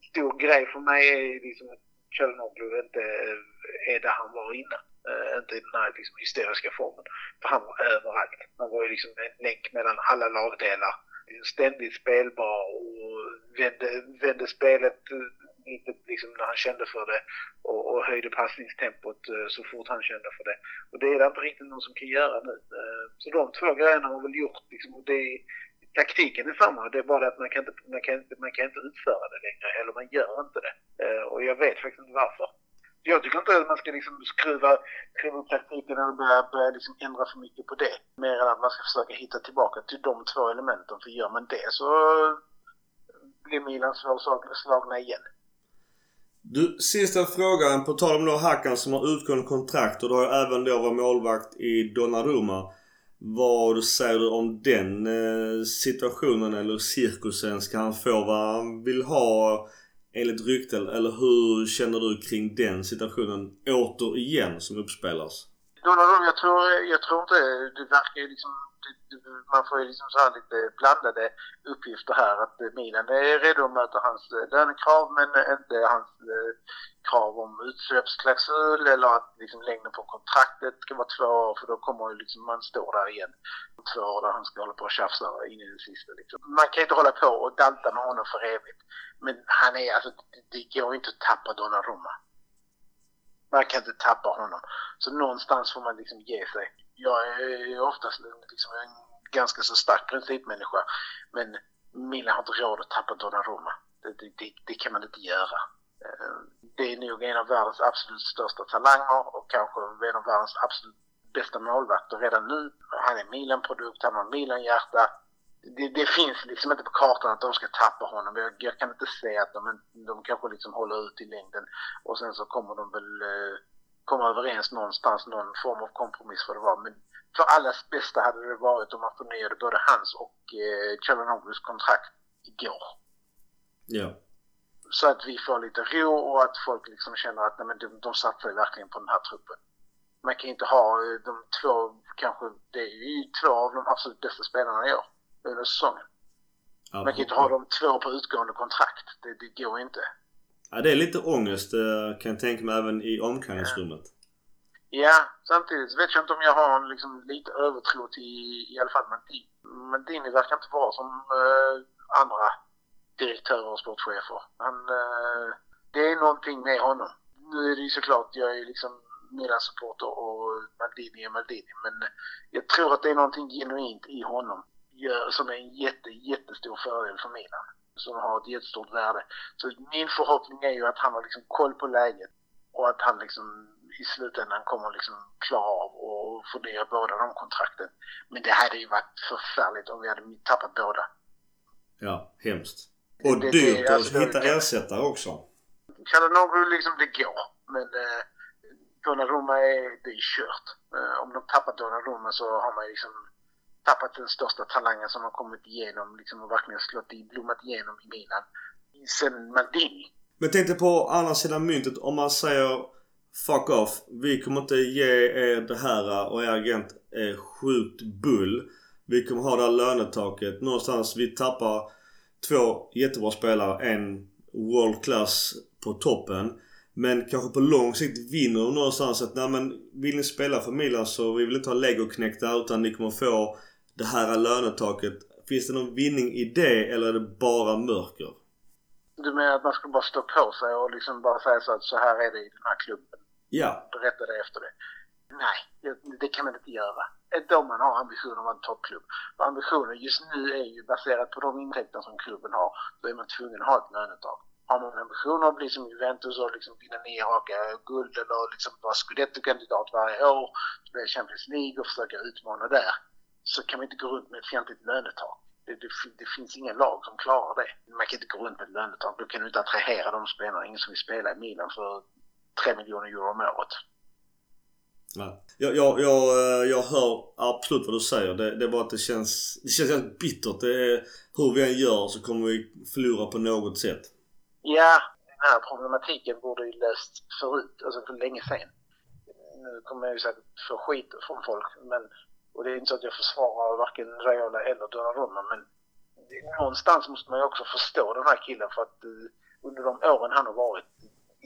E: stor grej för mig är liksom att Kjellnoglu inte eh, är där han var innan. Uh, inte i den här liksom, hysteriska formen. För han var överallt. Han var ju liksom en länk mellan alla lagdelar. Ständigt spelbar och vände, vände spelet eh, lite liksom när han kände för det och, och höjde passningstempot uh, så fort han kände för det. Och det är det inte riktigt någon som kan göra nu. Uh, så de två grejerna har väl gjort liksom, och det är taktiken är samma, det är bara det att man kan inte, man kan inte, man kan inte utföra det längre, eller man gör inte det. och jag vet faktiskt inte varför jag tycker inte att man ska liksom skruva, skruva upp taktiken eller börja, börja liksom ändra för mycket på det. Mer än att man ska försöka hitta tillbaka till de två elementen. För gör man det så blir Milan slagna igen.
A: Du, sista frågan. På tal om då Hakan som har utgående kontrakt och du har även då varit målvakt i Donnarumma. Vad säger du om den eh, situationen eller cirkusen? Ska han få vad han vill ha? Enligt rykten? Eller hur känner du kring den situationen återigen som uppspelas?
E: Donnarumma, jag tror, jag tror inte, det verkar ju liksom, man får ju liksom så här lite blandade uppgifter här att eh, Milan är redo att möta hans eh, lönekrav men inte hans eh, krav om utsläppsklausul eller att liksom längden på kontraktet ska vara två år för då kommer ju liksom man stå där igen. Två år där han ska hålla på och tjafsa in i det sista liksom. Man kan inte hålla på och dalta med honom för evigt. Men han är alltså, det går inte att tappa Donnarumma. Man kan inte tappa honom. Så någonstans får man liksom ge sig. Jag är oftast liksom en ganska så stark principmänniska. Men Milan har inte råd att tappa Donnarumma. Det, det, det, det kan man inte göra. Eh, det är nog en av världens absolut största talanger och kanske en av världens absolut bästa målvakter redan nu. Han är Milan-produkt, han har Milan-hjärta det, det, finns liksom inte på kartan att de ska tappa honom. Jag, jag kan inte se att de, de kanske liksom håller ut i längden och sen så kommer de väl eh, komma överens någonstans, någon form av kompromiss för det var. Men för allas bästa hade det varit om man förnyade både hans och eh, Chalanoglu's kontrakt igår.
A: Ja.
E: Så att vi får lite ro och att folk liksom känner att nej, men de, de satsar verkligen på den här truppen. Man kan inte ha eh, de två, kanske, det är ju två av de absolut bästa spelarna i år under säsongen. Man kan inte ha de två på utgående kontrakt. Det, det går inte.
A: Ja, det är lite ångest eh, kan jag tänka mig även i omklädningsrummet.
E: Ja, samtidigt vet jag inte om jag har en liksom, lite övertro till i alla fall Maldini. Maldini verkar inte vara som eh, andra direktörer och sportchefer. Han, eh, det är någonting med honom. Nu är det ju såklart, jag är liksom Milan-supporter och Maldini är Maldini. Men jag tror att det är någonting genuint i honom som är en jätte, jättestor fördel för Milan. Som har ett jättestort värde. Så min förhoppning är ju att han har liksom koll på läget och att han liksom i slutändan kommer liksom klara av och förnya båda de kontrakten. Men det hade ju varit förfärligt om vi hade tappat båda.
A: Ja, hemskt. Och det, dyrt att alltså, hitta ersättare också.
E: Kalanoglu liksom, det går. Men eh, Donnarumma är, det är kört. Eh, om de tappar Donnarumma så har man liksom tappat den största talangen som har kommit igenom liksom och verkligen slått i, blommat igenom i Milan. Sen Maldini.
A: Men tänk dig på andra sidan myntet om man säger Fuck off. Vi kommer inte ge er det här och er agent är sjukt bull. Vi kommer ha det här lönetaket. Någonstans vi tappar två jättebra spelare. En world class på toppen. Men kanske på lång sikt vinner de någonstans att nej men vill ni spela för Milan så vi vill inte ha legoknektar utan ni kommer få det här lönetaket. Finns det någon vinning i det eller är det bara mörker?
E: Du menar att man ska bara stå på sig och liksom bara säga så att så här är det i den här klubben?
A: Ja.
E: Berätta det efter det. Nej, det kan man inte göra. Inte om man har ambitionen att vara en toppklubb. För ambitionen just nu är ju baserat på de intäkter som klubben har. Då är man tvungen att ha ett lönetak. Har man ambitionen att bli som Juventus och liksom vinna nio raka guld eller liksom vara scudetto-kandidat varje år, spela Champions League och försöka utmana där, så kan man inte gå runt med ett fientligt lönetak. Det, det, det, finns ingen lag som klarar det. Man kan inte gå runt med ett lönetak. Då kan du inte attrahera de spelarna. Ingen som vill spela i Milan för 3 miljoner euro om året.
A: Nej. Jag, jag, jag, jag hör absolut vad du säger. Det, det är bara att det känns, det känns helt bittert. Det är, hur vi än gör så kommer vi förlora på något sätt.
E: Ja, den här problematiken borde ju lösts förut, alltså för länge sedan. Nu kommer jag ju säkert få skit från folk, men och det är inte så att jag försvarar varken Raiola eller Donnarumma, men någonstans måste man ju också förstå den här killen för att uh, under de åren han har varit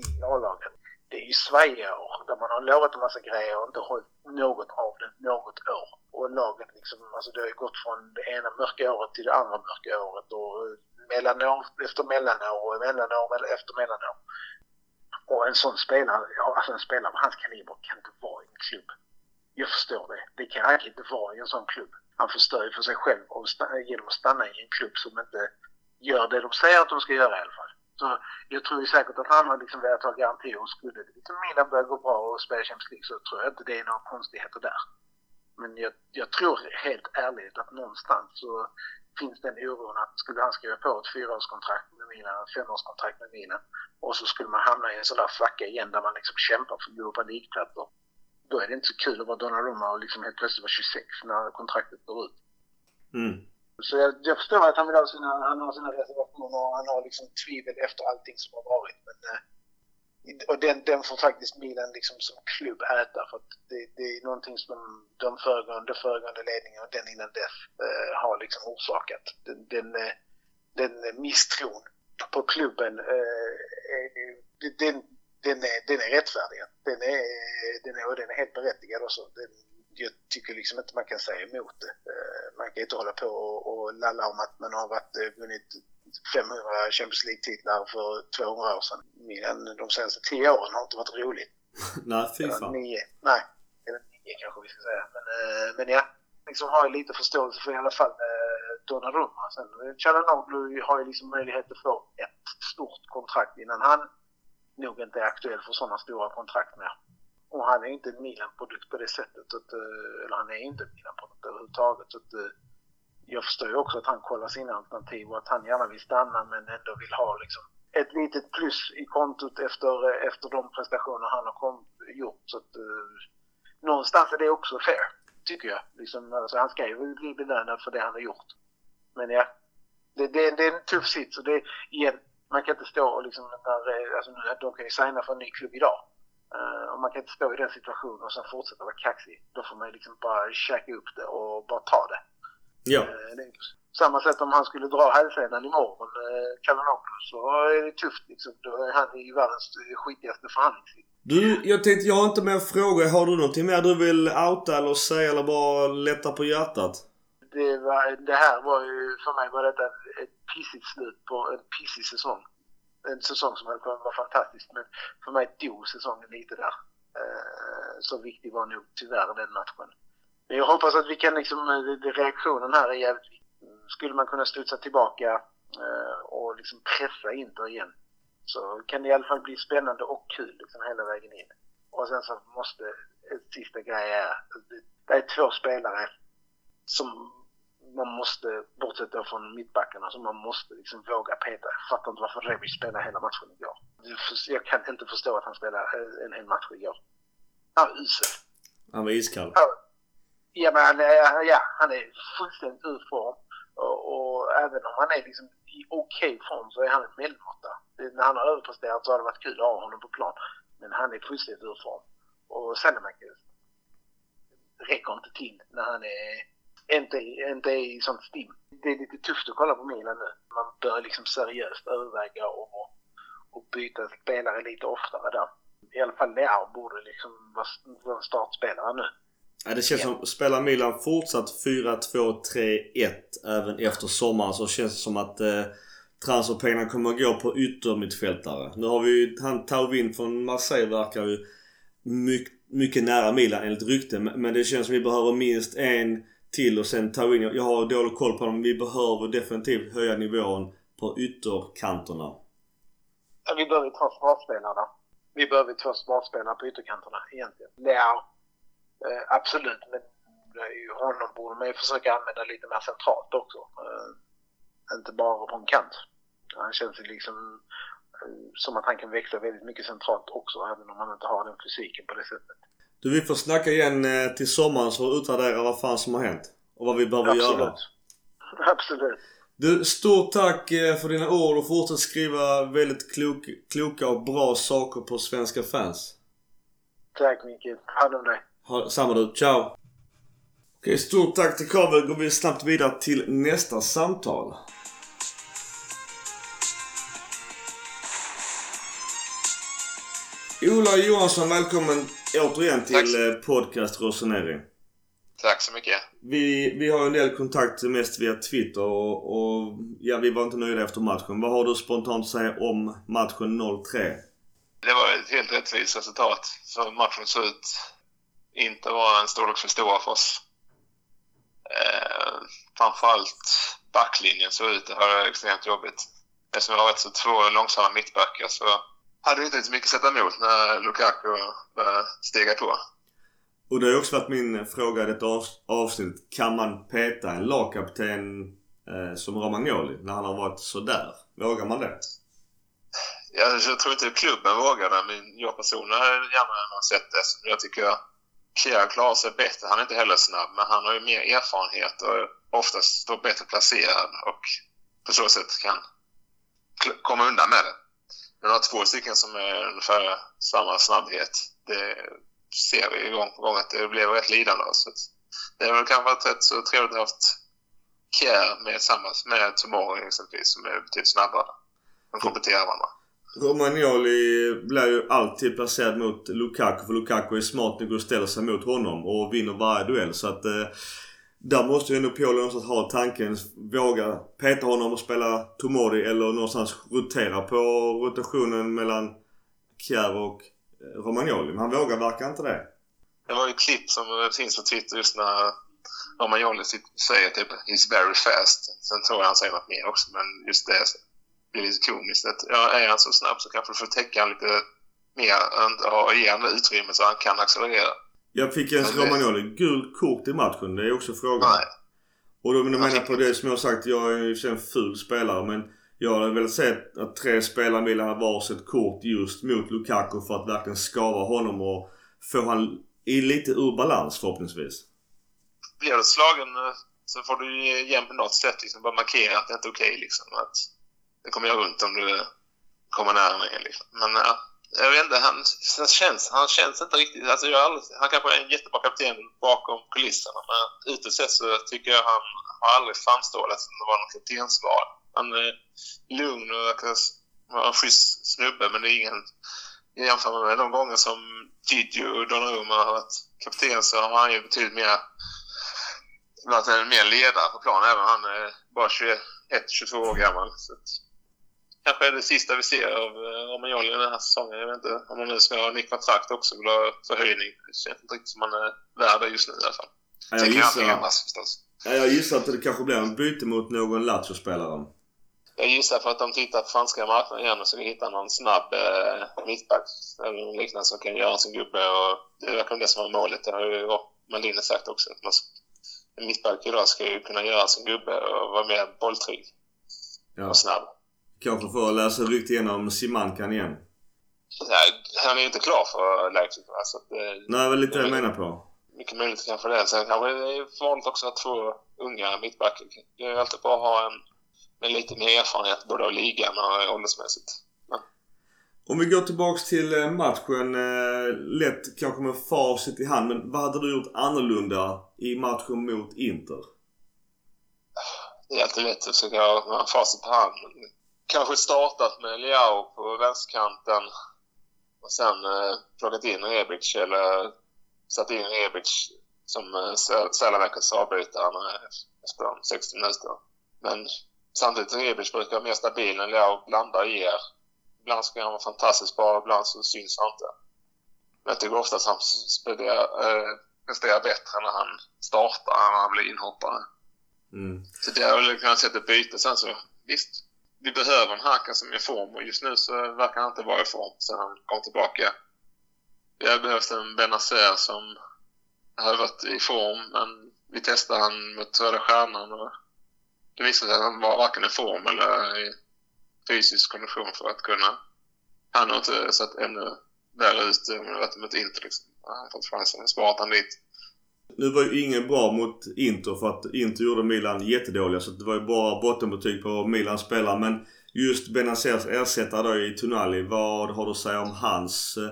E: i A-laget, det är ju svajiga år där man har lovat en massa grejer och inte hållit något av det något år. Och laget liksom, alltså det har ju gått från det ena mörka året till det andra mörka året och eh, mellanår efter mellanår och mellanår efter mellanår. Och en sån spelare, alltså en spelare av hans kaliber kan inte vara i en klubb. Jag förstår det. Det kan han inte vara i en sån klubb. Han förstör ju för sig själv genom att stanna i en klubb som inte gör det de säger att de ska göra i alla fall. Så jag tror ju säkert att han har liksom velat ha garantier och skulle liksom Milan börja gå bra och spela Champions League så tror jag inte det är några konstigheter där. Men jag, jag tror helt ärligt att någonstans så finns den oron att skulle han skriva på ett fyraårskontrakt med Milan, ett femårskontrakt med Milan och så skulle man hamna i en sån där svacka igen där man liksom kämpar för Europa League-platser. Då är det inte så kul att vara Donnarumma och liksom helt plötsligt vara 26 när kontraktet går ut.
A: Mm.
E: Så jag, jag, förstår att han vill ha sina, han har sina reservationer och han har liksom tvivel efter allting som har varit. Men, eh, och den, den får faktiskt Milan liksom som klubb äta för att det, det är någonting som de föregående, föregående ledningen och den innan dess eh, har liksom orsakat. Den, den, eh, den misstron på klubben, eh, den, den, är, den är rättfärdig. Den är, den är, den är helt berättigad också. Den, jag tycker liksom inte man kan säga emot det. Eh, man kan inte hålla på och, och lalla om att man har varit, eh, vunnit 500 Champions League-titlar för 200 år sedan. Milan de senaste 10 åren har inte varit roligt.
A: Nej, fy fan.
E: Nio. Nej, eller nio kanske vi ska säga. Men, äh, men ja, liksom har jag lite förståelse för i alla fall Donnarumma. Sen Chalanoglu har ju liksom möjlighet att få ett stort kontrakt innan han nog inte är aktuell för sådana stora kontrakt mer. Och han är inte en Milan-produkt på det sättet. Att, eh, eller han är inte en Milan-produkt överhuvudtaget. Så att, eh, jag förstår ju också att han kollar sina alternativ och att han gärna vill stanna men ändå vill ha liksom ett litet plus i kontot efter, eh, efter de prestationer han har kom, gjort. Så att, eh, någonstans är det också fair, tycker jag. Liksom, alltså, han ska ju bli belönad för det han har gjort. Men ja, det, det, det är en tuff sits och det, igen, man kan inte stå och liksom, när, alltså, de kan ju signa för en ny klubb idag. Uh, och man kan inte stå i den situationen och sen fortsätta vara kaxig. Då får man liksom bara käka upp det och bara ta det.
A: Ja.
E: Eh, samma sätt om han skulle dra hälsenan imorgon, eh, Kalanopoulos, så är det tufft liksom. Då är han i världens skitigaste förhandlingsläge.
A: Du, jag tänkte, jag har inte mer frågor. Har du någonting mer du vill outa eller säga eller bara lätta på hjärtat?
E: Det, var, det här var ju, för mig var detta ett pissigt slut på en pissig säsong. En säsong som hade kunnat vara fantastisk men för mig dog säsongen lite där. Eh, så viktig var nog tyvärr den matchen. Men jag hoppas att vi kan liksom, eh, reaktionen här är jävligt mm, Skulle man kunna studsa tillbaka eh, och liksom pressa Inter igen så kan det i alla fall bli spännande och kul liksom hela vägen in. Och sen så måste, en sista grej är, det är två spelare som man måste, bortsett då från mittbackarna, som man måste liksom våga peta. Jag fattar inte varför Rebic spelade hela matchen igår. Jag kan inte förstå att han spelade en hel match igår. Han var usel.
A: Han var iskall.
E: Ja, men han är, ja, han är fullständigt ur form. Och, och även om han är liksom i okej okay form så är han ett medelmåtta. När han har överpresterat så har det varit kul att ha honom på plan. Men han är fullständigt ur form. Och Selemakers räcker inte till när han är inte, inte i sånt stim. Det är lite tufft att kolla på Milan nu. Man bör liksom seriöst överväga och, och byta spelare lite oftare där. I alla fall Leao borde liksom vara startspelare nu.
A: Ja, det känns ja. som, spelar Milan fortsatt 4-2-3-1 även efter sommaren så känns det som att eh, transferpengarna kommer att gå på yttermittfältare. Nu har vi ju, han Tauvin från Marseille verkar ju mycket, mycket nära Milan enligt rykte. Men det känns som att vi behöver minst en till och sen Tauvin. Jag har dålig koll på dem. Vi behöver definitivt höja nivån på ytterkanterna.
E: Ja, vi behöver två försvarsspelare. Vi behöver två försvarsspelare på ytterkanterna egentligen. Leao Eh, absolut, men honom borde man ju försöka använda lite mer centralt också. Eh, inte bara på en kant. Han känns ju liksom eh, som att han kan växa väldigt mycket centralt också, även om han inte har den fysiken på det sättet.
A: Du, vi får snacka igen eh, till sommaren så utvärdera vad fan som har hänt. Och vad vi behöver
E: Absolut.
A: göra.
E: Absolut.
A: Du, stort tack eh, för dina ord och fortsätt skriva väldigt klok, kloka och bra saker på svenska fans.
E: Tack Micke. Hand om dig.
A: Ha, samma du. Ciao! Okej, stort tack till Kabel. Går vi snabbt vidare till nästa samtal. Ola Johansson, välkommen återigen till tack. podcast Roseneri.
F: Tack så mycket.
A: Vi, vi har en del kontakt mest via Twitter och, och, ja, vi var inte nöjda efter matchen. Vad har du spontant att säga om matchen 0-3?
F: Det var ett helt rättvist resultat. Så matchen såg ut inte var en storlek för stora för oss. Eh, framförallt backlinjen såg ut att ha extremt jobbigt. Eftersom vi har rätt så två långsamma mittbackar så hade inte så mycket att sätta emot när Lukaku började stiga på.
A: Och det har också varit min fråga i detta avsnitt. Kan man peta en lagkapten eh, som Romagnoli när han har varit sådär? Vågar man det?
F: Jag tror inte klubben vågar det, men jag personligen hade gärna sett det. Jag tycker Kjär klarar sig bättre. Han är inte heller snabb, men han har ju mer erfarenhet och oftast står bättre placerad och på så sätt kan komma undan med det. Men har två stycken som är ungefär samma snabbhet. Det ser vi gång på gång att det blev rätt lidande. Så det hade väl kanske varit rätt så trevligt att ha haft Kjär med tillsammans med Tomori exempelvis som är betydligt snabbare. De kompletterar varandra.
A: Romagnoli blir ju alltid placerad mot Lukaku för Lukaku är smart nog och ställer sig mot honom och vinner varje duell. Så att eh, där måste ju ändå Paul någonstans ha tanken. Våga peta honom och spela Tomori eller någonstans rotera på rotationen mellan Kjär och eh, Romagnoli. Men han vågar verkar inte det.
F: Det var ju ett klipp som finns på Twitter just när Romagnoli säger typ “He's very fast”. Sen tror jag han säger något mer också men just det blir lite komiskt. Att, ja, är han så snabb så kanske du får täcka han lite mer och ge honom utrymme så han kan accelerera.
A: Jag fick ens Romagnoli gult kort i matchen. Det är också frågan. Nej. Och då menar jag på det som jag sagt. Jag är ju en ful spelare men jag hade velat se att tre spelare vill ha varsitt kort just mot Lukaku för att verkligen skava honom och få han i lite ur balans förhoppningsvis.
F: Blir du slagen eh, så får du ju igen på något sätt liksom bara markera att det inte är okej okay, liksom. Att det kommer jag runt om du kommer nära mig. Liksom. Men ja, jag vet inte, han, han, känns, han känns inte riktigt... Alltså jag aldrig, han kanske är en jättebra kapten bakom kulisserna men utåt sett så tycker jag han har aldrig framstått som det var någon kaptensval. Han är lugn och verkar vara en schysst snubbe men det är ingen... Jämför med de gånger som Gigi och Donnarumma har varit kapten så har han ju betydligt mer varit en mer ledare på planen. Även han är bara 21, 22 år gammal. Så kanske är det sista vi ser av eh, Romagnoli den här säsongen. Jag vet inte om han nu ska ha nytt kontrakt också vill ha förhöjning. Det känns inte riktigt som han är värd det just nu i alla fall.
A: Ja, jag, gissar, ändras, förstås. Ja, jag gissar att det kanske blir en byte mot någon Lazio-spelare.
F: Jag gissar för att de tittar på franska marknaden igen och ska hitta någon snabb eh, mittback eller liknande som kan göra sin gubbe. Och det verkligen det som var målet. Det har ju Maldini sagt också. Att man, en mittback idag ska ju kunna göra sin gubbe och vara mer bolltrygg
A: ja.
F: och snabb.
A: Kanske får läsa rykte igenom Simankan igen.
F: Nej, han är ju inte klar för Leipzig. Alltså, det,
A: Nej, var lite det jag menar på.
F: mycket möjligt kanske det. Sen kanske det är vanligt också att två unga mittbackar. Det är alltid bra att ha en med lite mer erfarenhet både av ligan och åldersmässigt.
A: Om vi går tillbaks till eh, matchen. eh, Lätt kanske med facit i hand. Men vad hade du gjort annorlunda i matchen mot Inter?
F: Det är alltid lätt att försöka ha facit på hand. men Kanske startat med Leao på vänsterkanten och sen eh, plockat in Rebic eller satt in Rebic som eh, Sälaväckets avbytare efter de 60 minuter. Men samtidigt Rebic brukar vara mer stabil än Leao blandar och ger. Ibland ska han vara fantastiskt bra, ibland så syns han inte. Men jag tycker oftast han presterar, eh, presterar bättre när han startar än när han blir inhoppare.
A: Mm.
F: Så det har väl kunnat sätta ett byte. Sen så visst, vi behöver en Haka som är i form och just nu så verkar han inte vara i form sen han kom tillbaka. Vi behövs behövt en Benazer som har varit i form men vi testade han mot Röda Stjärnan och det visade sig att han var varken i form eller i fysisk kondition för att kunna... Han har inte sett ännu värre ut om det varit mot Inter liksom. Han har fått chansen, sparat han dit.
A: Nu var ju ingen bra mot Inter för att Inter gjorde Milan jättedåliga så det var ju bara bottenbetyg på Milans spelare. Men just Benazers ersättare då i Tonali. Vad har du att säga om hans eh,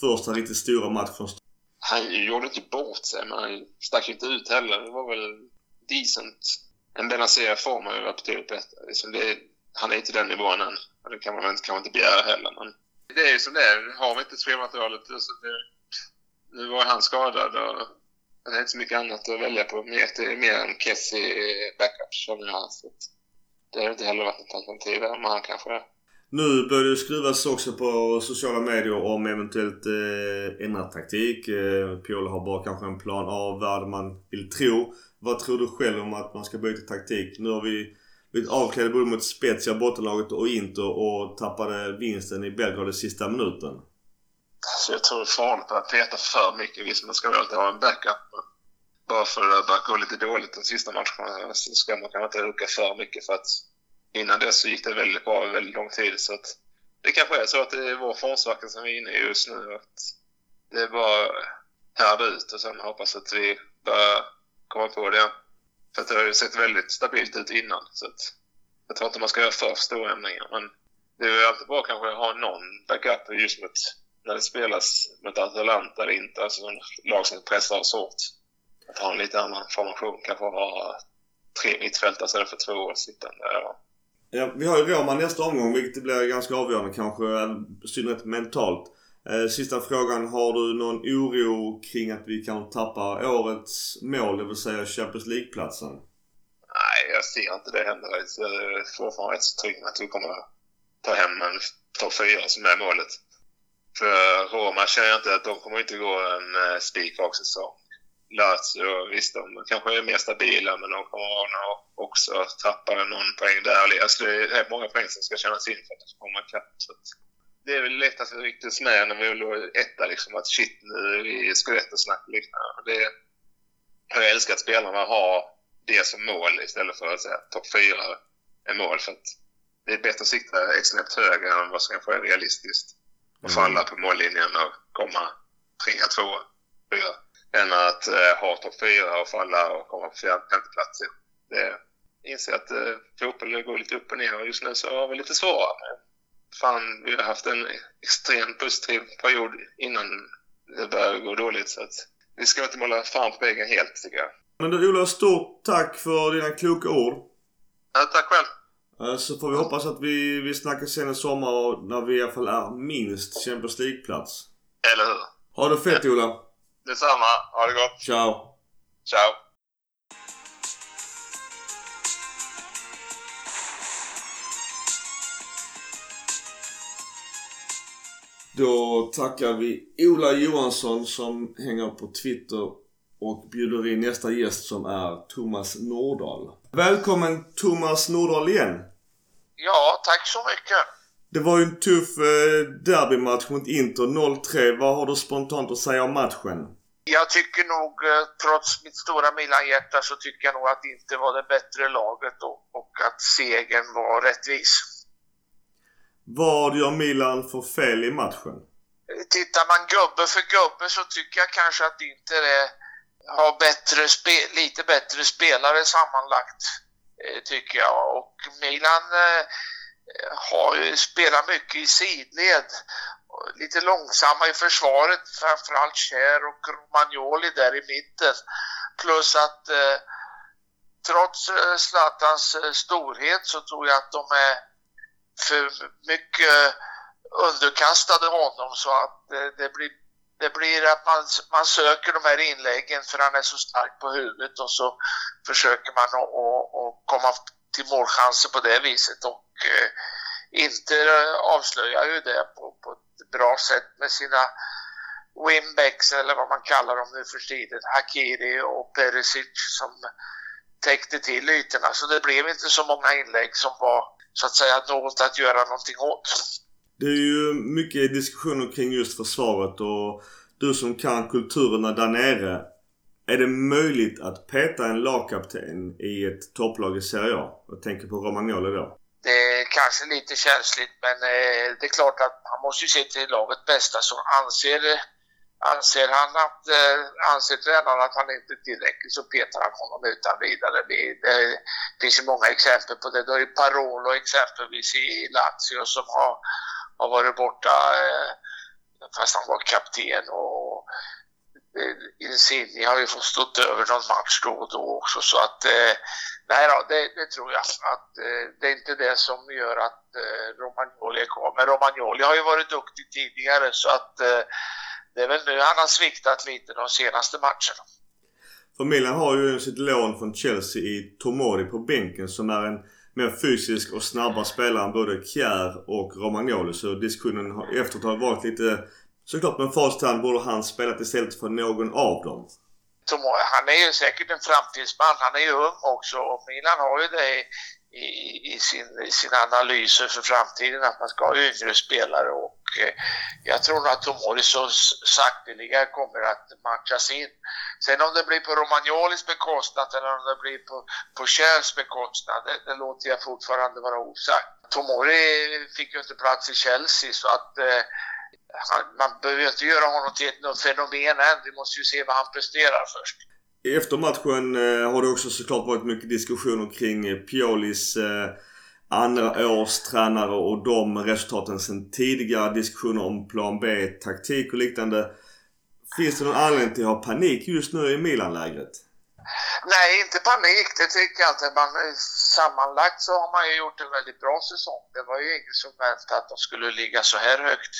A: första riktigt stora match från?
F: Han gjorde inte bort sig, men han stack inte ut heller. Det var väl decent. En Benazer form har ju varit betydligt bättre. Det, han är inte den nivån än. Och det kan man väl inte, kan man inte begära heller. Men det är ju som det är. Har vi inte spelmaterialet så det, nu var han skadad och det är inte så mycket annat att välja på. Mer, mer än Kessie backup känner jag. Så det har inte heller varit ett alternativ där, men han kanske
A: Nu börjar det skrivas också på sociala medier om eventuellt eh, ändrad taktik. Eh, Piola har bara kanske en plan A vad man vill tro. Vad tror du själv om att man ska byta taktik? Nu har vi blivit avklädda både mot Spezia, bottenlaget och Inter och tappade vinsten i Belgrad i sista minuten.
F: Så jag tror det är farligt att peta för mycket. Visst, man ska väl alltid ha en backup. Men bara för att det går lite dåligt de sista matcherna så ska man kanske inte rucka för mycket för att innan dess så gick det väldigt bra över väldigt lång tid. Så att det kanske är så att det är vår formsvacka som vi är inne i just nu. Att det är bara härda ut och sen hoppas att vi börjar komma på det. För att det har ju sett väldigt stabilt ut innan. Så att jag tror inte man ska göra för stora ändringar. Men det är ju alltid bra kanske att ha någon backup just mot när det spelas mot Atalanta eller inte, alltså lag som pressar oss hårt. Att ha en lite annan formation, kanske ha tre mittfältare istället för två sittande. Ja.
A: Ja, vi har ju Roma nästa omgång vilket blir ganska avgörande kanske, i synnerhet mentalt. Eh, sista frågan. Har du någon oro kring att vi kan tappa årets mål, det vill säga Champions League-platsen?
F: Nej, jag ser inte det hända. Jag är fortfarande rätt så trygg med att vi kommer ta hem en topp fyra som är målet. För Roma känner jag inte att de kommer inte gå en eh, spikrak säsong. Lazio, visst de kanske är mer stabila men de kommer nog också tappa någon poäng där. Alltså det är rätt många poäng som ska tjänas in för att de ska komma ikapp. Det är väl lätt att vi ryktes med när vi låg etta liksom att shit nu är vi i scudetto-snack och liknande. Liksom. Det jag älskar att spelarna har det som mål istället för att säga topp fyra är mål. För att det är bättre att sikta ett snäpp högre än vad som kanske är realistiskt. Och falla på mållinjen och komma trea, tvåa, fyra. Än att eh, ha topp fyra och falla och komma på fjärde, femte plats. Det inser att eh, fotboll går lite upp och ner och just nu så har vi lite svårare. Men fan, vi har haft en extremt positiv period innan det började gå dåligt. Så att vi ska inte måla fan på väggen helt tycker jag.
A: Men du Ola, stort tack för dina kloka ord.
F: Ja, tack själv.
A: Eh, Så får vi hoppas att vi, vi snackas sen i sommar när vi i alla fall är minst Champions League-plats.
F: Eller hur?
A: Ha det fett Ola.
F: Detsamma. Ha det gott.
A: Ciao.
F: Ciao.
A: Då tackar vi Ola Johansson som hänger på Twitter och bjuder in nästa gäst som är Thomas Nordahl. Välkommen Thomas Nordahl igen.
D: Ja, tack så mycket.
A: Det var ju en tuff eh, derbymatch mot Inter 0-3. Vad har du spontant att säga om matchen?
D: Jag tycker nog, eh, trots mitt stora Milan-hjärta, så tycker jag nog att det inte var det bättre laget och, och att segern var rättvis.
A: Vad gör Milan för fel i matchen?
G: Tittar man gubbe för gubbe så tycker jag kanske att Inter är, har bättre lite bättre spelare sammanlagt. Eh, tycker jag. Och Milan eh, har ju spelat mycket i sidled. Lite långsamma i försvaret, framförallt Cher och Romagnoli där i mitten. Plus att eh, trots eh, Zlatans storhet så tror jag att de är för mycket underkastade honom så att eh, det blir, det blir att man, man söker de här inläggen för han är så stark på huvudet och så försöker man att komma till målchanser på det viset och eh, inte avslöjar ju det på, på ett bra sätt med sina winbacks eller vad man kallar dem nu för tiden, Hakiri och Perisic som täckte till ytorna. Så det blev inte så många inlägg som var så att säga något att göra någonting åt.
A: Det är ju mycket diskussioner kring just försvaret och du som kan kulturerna där nere. Är det möjligt att peta en lagkapten i ett topplag i Serie A? Jag tänker på Romagnoli då.
G: Det är kanske lite känsligt men eh, det är klart att man måste ju se till lagets bästa. Så anser Anser han att, eh, anser tränaren att han inte är tillräcklig så petar han honom utan vidare. Det, det finns ju många exempel på det. Det är ju Parolo exempelvis i Lazio som har, har varit borta eh, fast han var kapten och eh, Insigne har ju fått stått över någon match då och då också så att eh, nej då, det, det, tror jag att eh, det är inte det som gör att eh, Romagnoli är kvar. Men Romagnoli har ju varit duktig tidigare så att eh, det är väl nu han har sviktat lite de senaste matcherna.
A: För Milan har ju sitt lån från Chelsea i Tomori på bänken som är en mer fysisk och snabbare spelare än både Kjär och Romagnoli. Så diskussionen efteråt har varit lite... Såklart med facit hand borde han spelat istället för någon av dem.
G: Han är ju säkert en framtidsman. Han är ju ung också och Milan har ju det i, i, sin, i sina analyser för framtiden att man ska ha yngre spelare och eh, jag tror att Tomori så sakteliga kommer att matchas in. Sen om det blir på Romagnolis bekostnad eller om det blir på, på Kjells bekostnad, det, det, låter jag fortfarande vara osagt. Tomori fick ju inte plats i Chelsea så att eh, han, man behöver inte göra honom till ett fenomen än. Vi måste ju se vad han presterar först.
A: Efter matchen eh, har det också såklart varit mycket diskussioner kring eh, Piolis eh, andra års tränare och de resultaten sen tidigare. Diskussioner om plan B, taktik och liknande. Finns det någon anledning till att ha panik just nu i Milan-lägret?
G: Nej, inte panik. Det tycker jag inte. Man, sammanlagt så har man ju gjort en väldigt bra säsong. Det var ju ingen som väntade att de skulle ligga så här högt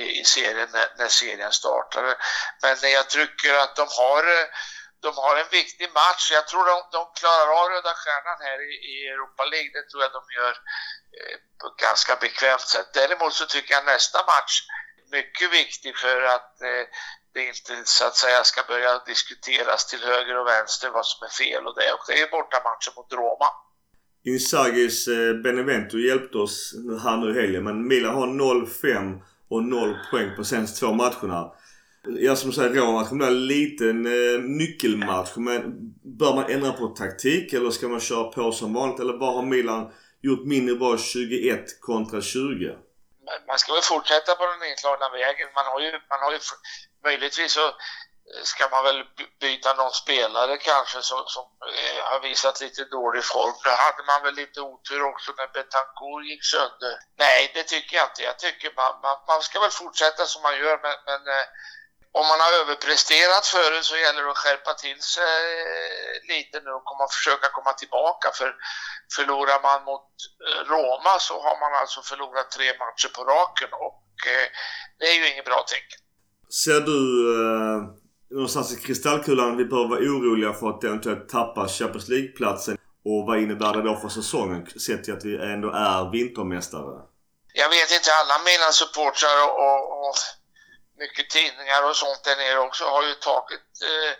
G: i, i serien när, när serien startade. Men jag tycker att de har de har en viktig match. Jag tror de, de klarar av Röda Stjärnan här i, i Europa League. Det tror jag de gör eh, på ett ganska bekvämt sätt. Däremot så tycker jag nästa match är mycket viktig för att eh, det inte så att säga ska börja diskuteras till höger och vänster vad som är fel och det. Och det är bortamatchen mot Roma.
A: Insagis eh, Benevento hjälpte oss här nu i helgen men Milan har 0-5 och 0 poäng på senaste två matcherna. Ja som säger Roma-matchen blir en liten eh, nyckelmatch. Men bör man ändra på taktik eller ska man köra på som vanligt? Eller vad har Milan gjort mindre bra 21 kontra 20?
G: Man ska väl fortsätta på den inslagna vägen. Man har ju, man har ju möjligtvis så eh, ska man väl byta någon spelare kanske som, som eh, har visat lite dålig form. Där hade man väl lite otur också när Betancourt gick sönder. Nej, det tycker jag inte. Jag tycker man, man, man ska väl fortsätta som man gör men, men eh, om man har överpresterat förut så gäller det att skärpa till sig lite nu och komma, försöka komma tillbaka. För förlorar man mot eh, Roma så har man alltså förlorat tre matcher på raken och eh, det är ju inget bra tecken.
A: Ser du eh, någonstans i kristallkulan vi behöver vara oroliga för att eventuellt tappa Champions League-platsen? Och vad innebär det då för säsongen sett till att vi ändå är vintermästare?
G: Jag vet inte, alla mina supportrar och, och, och mycket tidningar och sånt där nere också har ju tagit eh,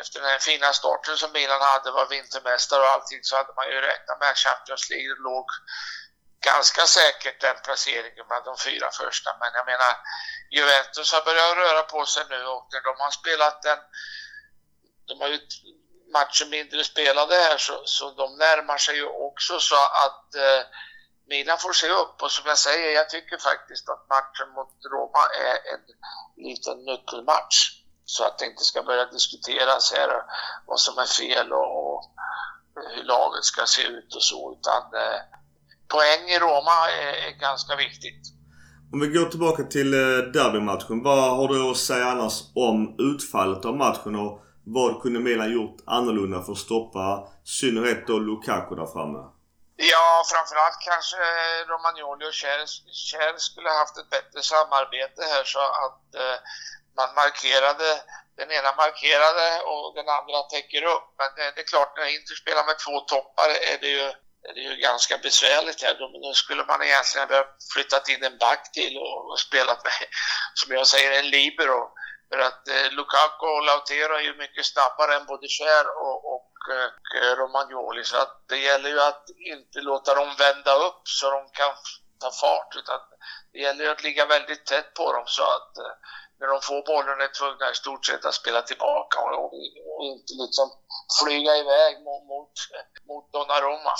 G: efter den här fina starten som Milan hade, var vintermästare och allting, så hade man ju räknat med att Champions League låg ganska säkert den placeringen bland de fyra första. Men jag menar, Juventus har börjat röra på sig nu och när de har spelat den, de har ju matcher mindre spelade här så, så de närmar sig ju också så att eh, Milan får se upp och som jag säger, jag tycker faktiskt att matchen mot Roma är en liten nyckelmatch. Så att det inte ska börja diskuteras här vad som är fel och, och hur laget ska se ut och så. Utan eh, poäng i Roma är, är, ganska viktigt.
A: Om vi går tillbaka till eh, derbymatchen. Vad har du att säga annars om utfallet av matchen och vad kunde Milan gjort annorlunda för att stoppa synnerhet då Lukaku där framme?
G: Ja, framförallt kanske Romagnoli och Kjell skulle haft ett bättre samarbete här så att eh, man markerade, den ena markerade och den andra täcker upp. Men det, det är klart, när Inter spelar med två toppar är det ju, är det ju ganska besvärligt här. Då skulle man egentligen ha flyttat in en back till och, och spelat med, som jag säger, en libero. För att eh, Lukaku och Lautero är ju mycket snabbare än både Cher och, och och Romagnoli. Så att det gäller ju att inte låta dem vända upp så de kan ta fart. Utan det gäller ju att ligga väldigt tätt på dem så att eh, när de får bollen är tvungna i stort sett att spela tillbaka och, och, och inte liksom flyga iväg mot, mot, mot Donnarumma.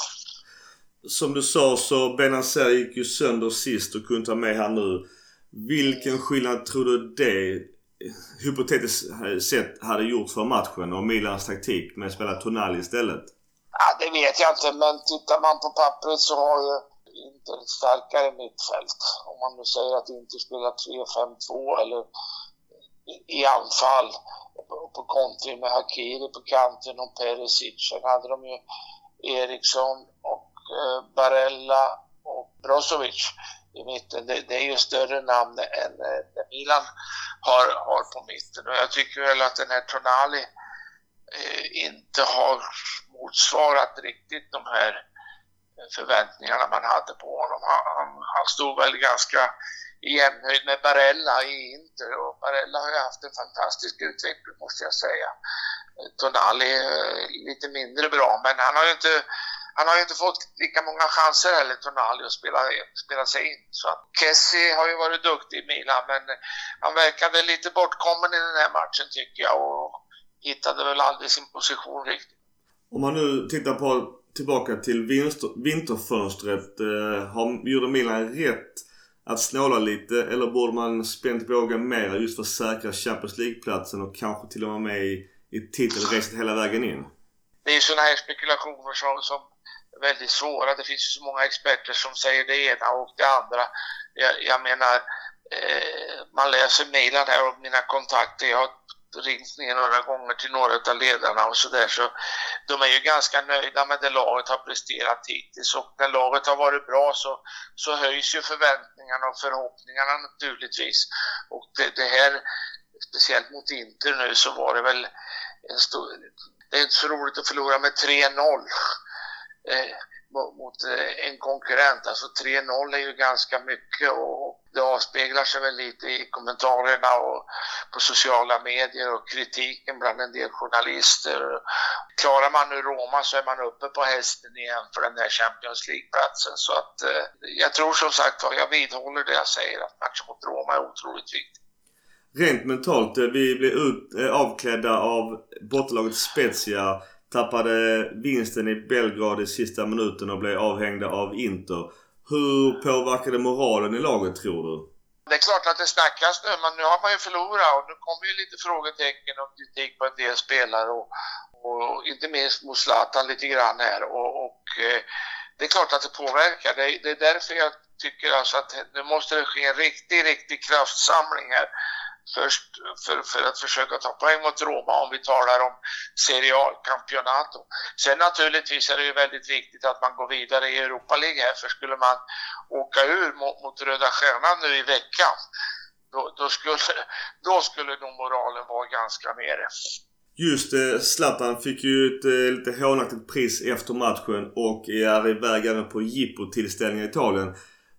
A: Som du sa så Benazer gick ju sönder sist och kunde ta med här nu. Vilken skillnad tror du det hypotetiskt sett hade gjort för matchen och Milans taktik med att spela Tonali istället?
G: Ja, det vet jag inte, men tittar man på pappret så har ju Inter ett starkare mittfält. Om man nu säger att Inter spelar 3-5-2 eller i anfall på kontring med Hakiri på kanten och Perisic. Sen hade de ju Eriksson och eh, Barella och Brozovic i mitten. Det, det, är ju större namn än eh, Milan har, har på mitten. Och jag tycker väl att den här Tonali eh, inte har motsvarat riktigt de här eh, förväntningarna man hade på honom. Han, han stod väl ganska i jämnhöjd med Barella i Inter och Barella har ju haft en fantastisk utveckling måste jag säga. Eh, Tonali är lite mindre bra men han har ju inte han har ju inte fått lika många chanser heller, Tonali, att spela, spela sig in. Så Kessie har ju varit duktig i Milan, men han verkade lite bortkommen i den här matchen tycker jag och hittade väl aldrig sin position riktigt.
A: Om man nu tittar på tillbaka till vinter, vinterfönstret. Eh, har, gjorde Milan rätt att snåla lite eller borde man spänt bågen mer just för att säkra Champions League-platsen och kanske till och med med i, i titelracet hela vägen in?
G: Det är ju sådana här spekulationer som, som väldigt svåra. Det finns ju så många experter som säger det ena och det andra. Jag, jag menar, eh, man läser mejlen här och mina kontakter. Jag har ringt ner några gånger till några av ledarna och sådär så de är ju ganska nöjda med det laget har presterat hittills och när laget har varit bra så, så höjs ju förväntningarna och förhoppningarna naturligtvis. Och det, det här, speciellt mot Inter nu så var det väl en stor, det är inte så roligt att förlora med 3-0 Eh, mot eh, en konkurrent. Alltså 3-0 är ju ganska mycket och det avspeglar sig väl lite i kommentarerna och på sociala medier och kritiken bland en del journalister. Klarar man nu Roma så är man uppe på hästen igen för den där Champions League-platsen. Så att eh, jag tror som sagt jag vidhåller det jag säger att matchen mot Roma är otroligt viktig.
A: Rent mentalt, vi blir ut, avklädda av bottenlaget Spezia. Tappade vinsten i Belgrad i sista minuten och blev avhängda av Inter. Hur påverkar det moralen i laget tror du?
G: Det är klart att det snackas nu, men nu har man ju förlorat och nu kommer ju lite frågetecken och kritik på en del spelare och, och inte minst mot Zlatan lite grann här och, och eh, det är klart att det påverkar. Det, det, är därför jag tycker alltså att nu måste det ske en riktig, riktig kraftsamling här först för, för att försöka ta poäng mot Roma om vi talar om Serie A-campionato. Sen naturligtvis är det ju väldigt viktigt att man går vidare i Europa League här för skulle man åka ur mot, mot Röda Stjärnan nu i veckan då, då, skulle, då skulle nog moralen vara ganska nere.
A: Just det, Zlatan fick ju ett eh, lite hånaktigt pris efter matchen och är iväg även på jippo-tillställningen i Italien.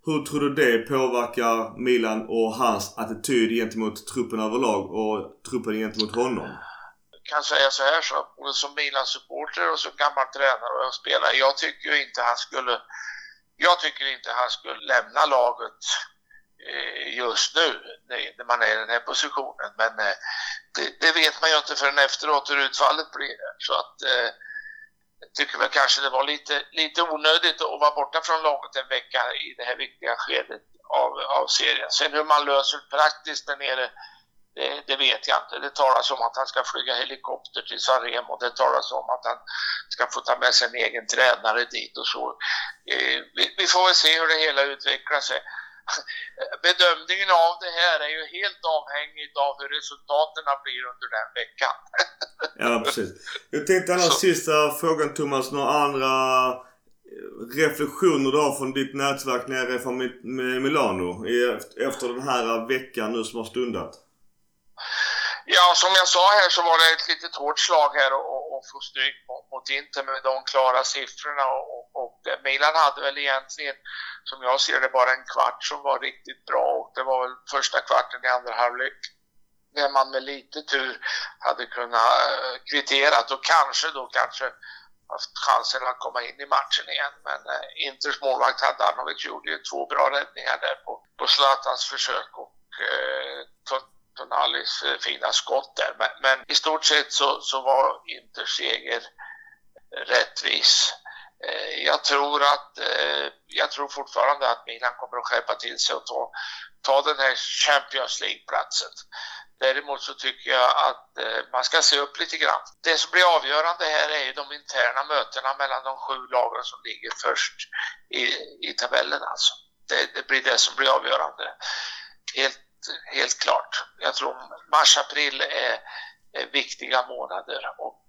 A: Hur tror du det påverkar Milan och hans attityd gentemot truppen överlag och truppen gentemot honom?
G: Jag kan säga så här så, både som Milan-supporter och som gammal tränare och spelare. Jag tycker inte han skulle, jag tycker inte han skulle lämna laget eh, just nu när man är i den här positionen. Men eh, det, det vet man ju inte förrän efteråt hur utfallet blir. Så att eh, jag tycker väl kanske det var lite, lite onödigt att vara borta från laget en vecka i det här viktiga skedet av, av serien. Sen hur man löser praktiskt där nere, det, det, vet jag inte. Det talas om att han ska flyga helikopter till Sanremo. Det talas om att han ska få ta med sig en egen tränare dit och så. Eh, vi, vi, får väl se hur det hela utvecklar sig. Bedömningen av det här är ju helt avhängigt av hur resultaten blir under den veckan.
A: ja, precis. Jag tänkte annars så. sista frågan Thomas. Några andra reflektioner du har från ditt nätverk nere från Milano efter den här veckan nu som har stundat?
G: Ja, som jag sa här så var det ett litet hårt slag här att få stryk mot Inter med de klara siffrorna och, och Milan hade väl egentligen, som jag ser det, bara en kvart som var riktigt bra och det var väl första kvarten i andra halvlek när man med lite tur hade kunnat eh, kvittera och kanske då kanske haft chansen att komma in i matchen igen. Men eh, Inters målvakt Handanovic gjorde ju två bra räddningar där på, på Zlatans försök och eh, Tonalis eh, fina skott där. Men, men, i stort sett så, så var Inters seger rättvis. Eh, jag tror att eh, jag tror fortfarande att Milan kommer att skärpa till sig och ta, ta den här Champions League-platsen. Däremot så tycker jag att eh, man ska se upp lite grann. Det som blir avgörande här är ju de interna mötena mellan de sju lagen som ligger först i, i tabellen alltså. Det, det blir det som blir avgörande. Helt, helt klart. Jag tror mars-april är, är, viktiga månader och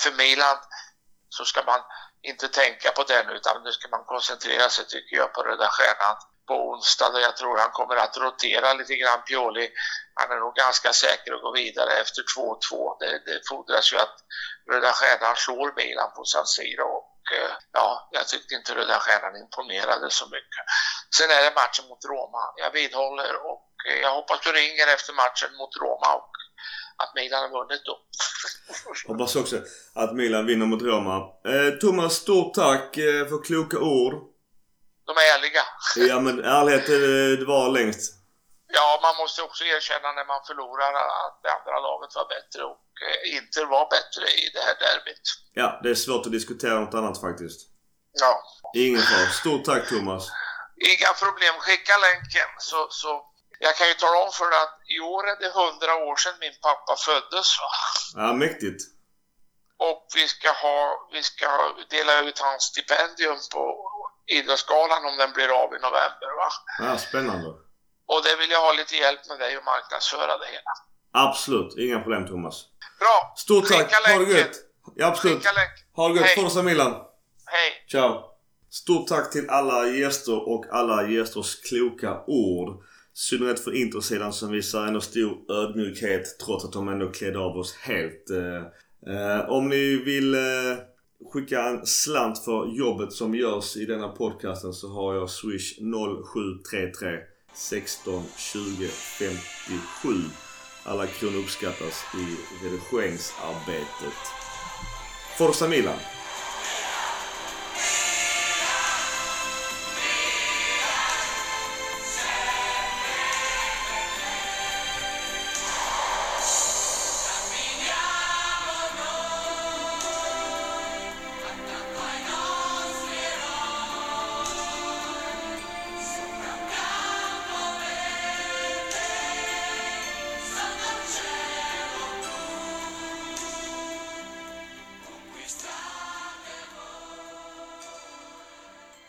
G: för Milan så ska man inte tänka på den utan nu ska man koncentrera sig tycker jag på Röda Stjärnan på onsdag och jag tror han kommer att rotera lite grann Pioli. Han är nog ganska säker att gå vidare efter 2-2. Det, det fordras ju att Röda Stjärnan slår Milan på San Siro och eh, ja, jag tyckte inte Röda Stjärnan imponerade så mycket. Sen är det matchen mot Roma. Jag vidhåller och eh, jag hoppas du ringer efter matchen mot Roma och att Milan har vunnit då.
A: Hoppas också att Milan vinner mot Roma. Eh, Thomas, stort tack eh, för kloka ord.
G: De är ärliga.
A: ja men ärlighet det var längst.
G: Ja, man måste också erkänna när man förlorar att det andra laget var bättre och eh, inte var bättre i det här derbyt.
A: Ja, det är svårt att diskutera något annat faktiskt.
G: Ja.
A: Ingen fara. Stort tack Thomas.
G: Inga problem. Skicka länken så, så jag kan ju tala om för dig att i år är det hundra år sedan min pappa föddes. Va?
A: Ja, mäktigt.
G: Och vi ska, ha, vi ska dela ut hans stipendium på Idrottsgalan om den blir av i november. Va?
A: Ja, spännande.
G: Och det vill jag ha lite hjälp med dig att marknadsföra det hela.
A: Absolut, inga problem Thomas.
G: Bra!
A: Stort tack, ha det gött! Ja, absolut. Ha det gött, Forza Milan!
G: Hej!
A: Ciao! Stort tack till alla gäster och alla gästers kloka ord synnerhet för introsidan som visar ändå stor ödmjukhet trots att de ändå klädde av oss helt. Eh, eh, om ni vill eh, skicka en slant för jobbet som görs i denna podcasten så har jag swish 0733 16 20 57. Alla kronor uppskattas i redigeringsarbetet. Forza Milan!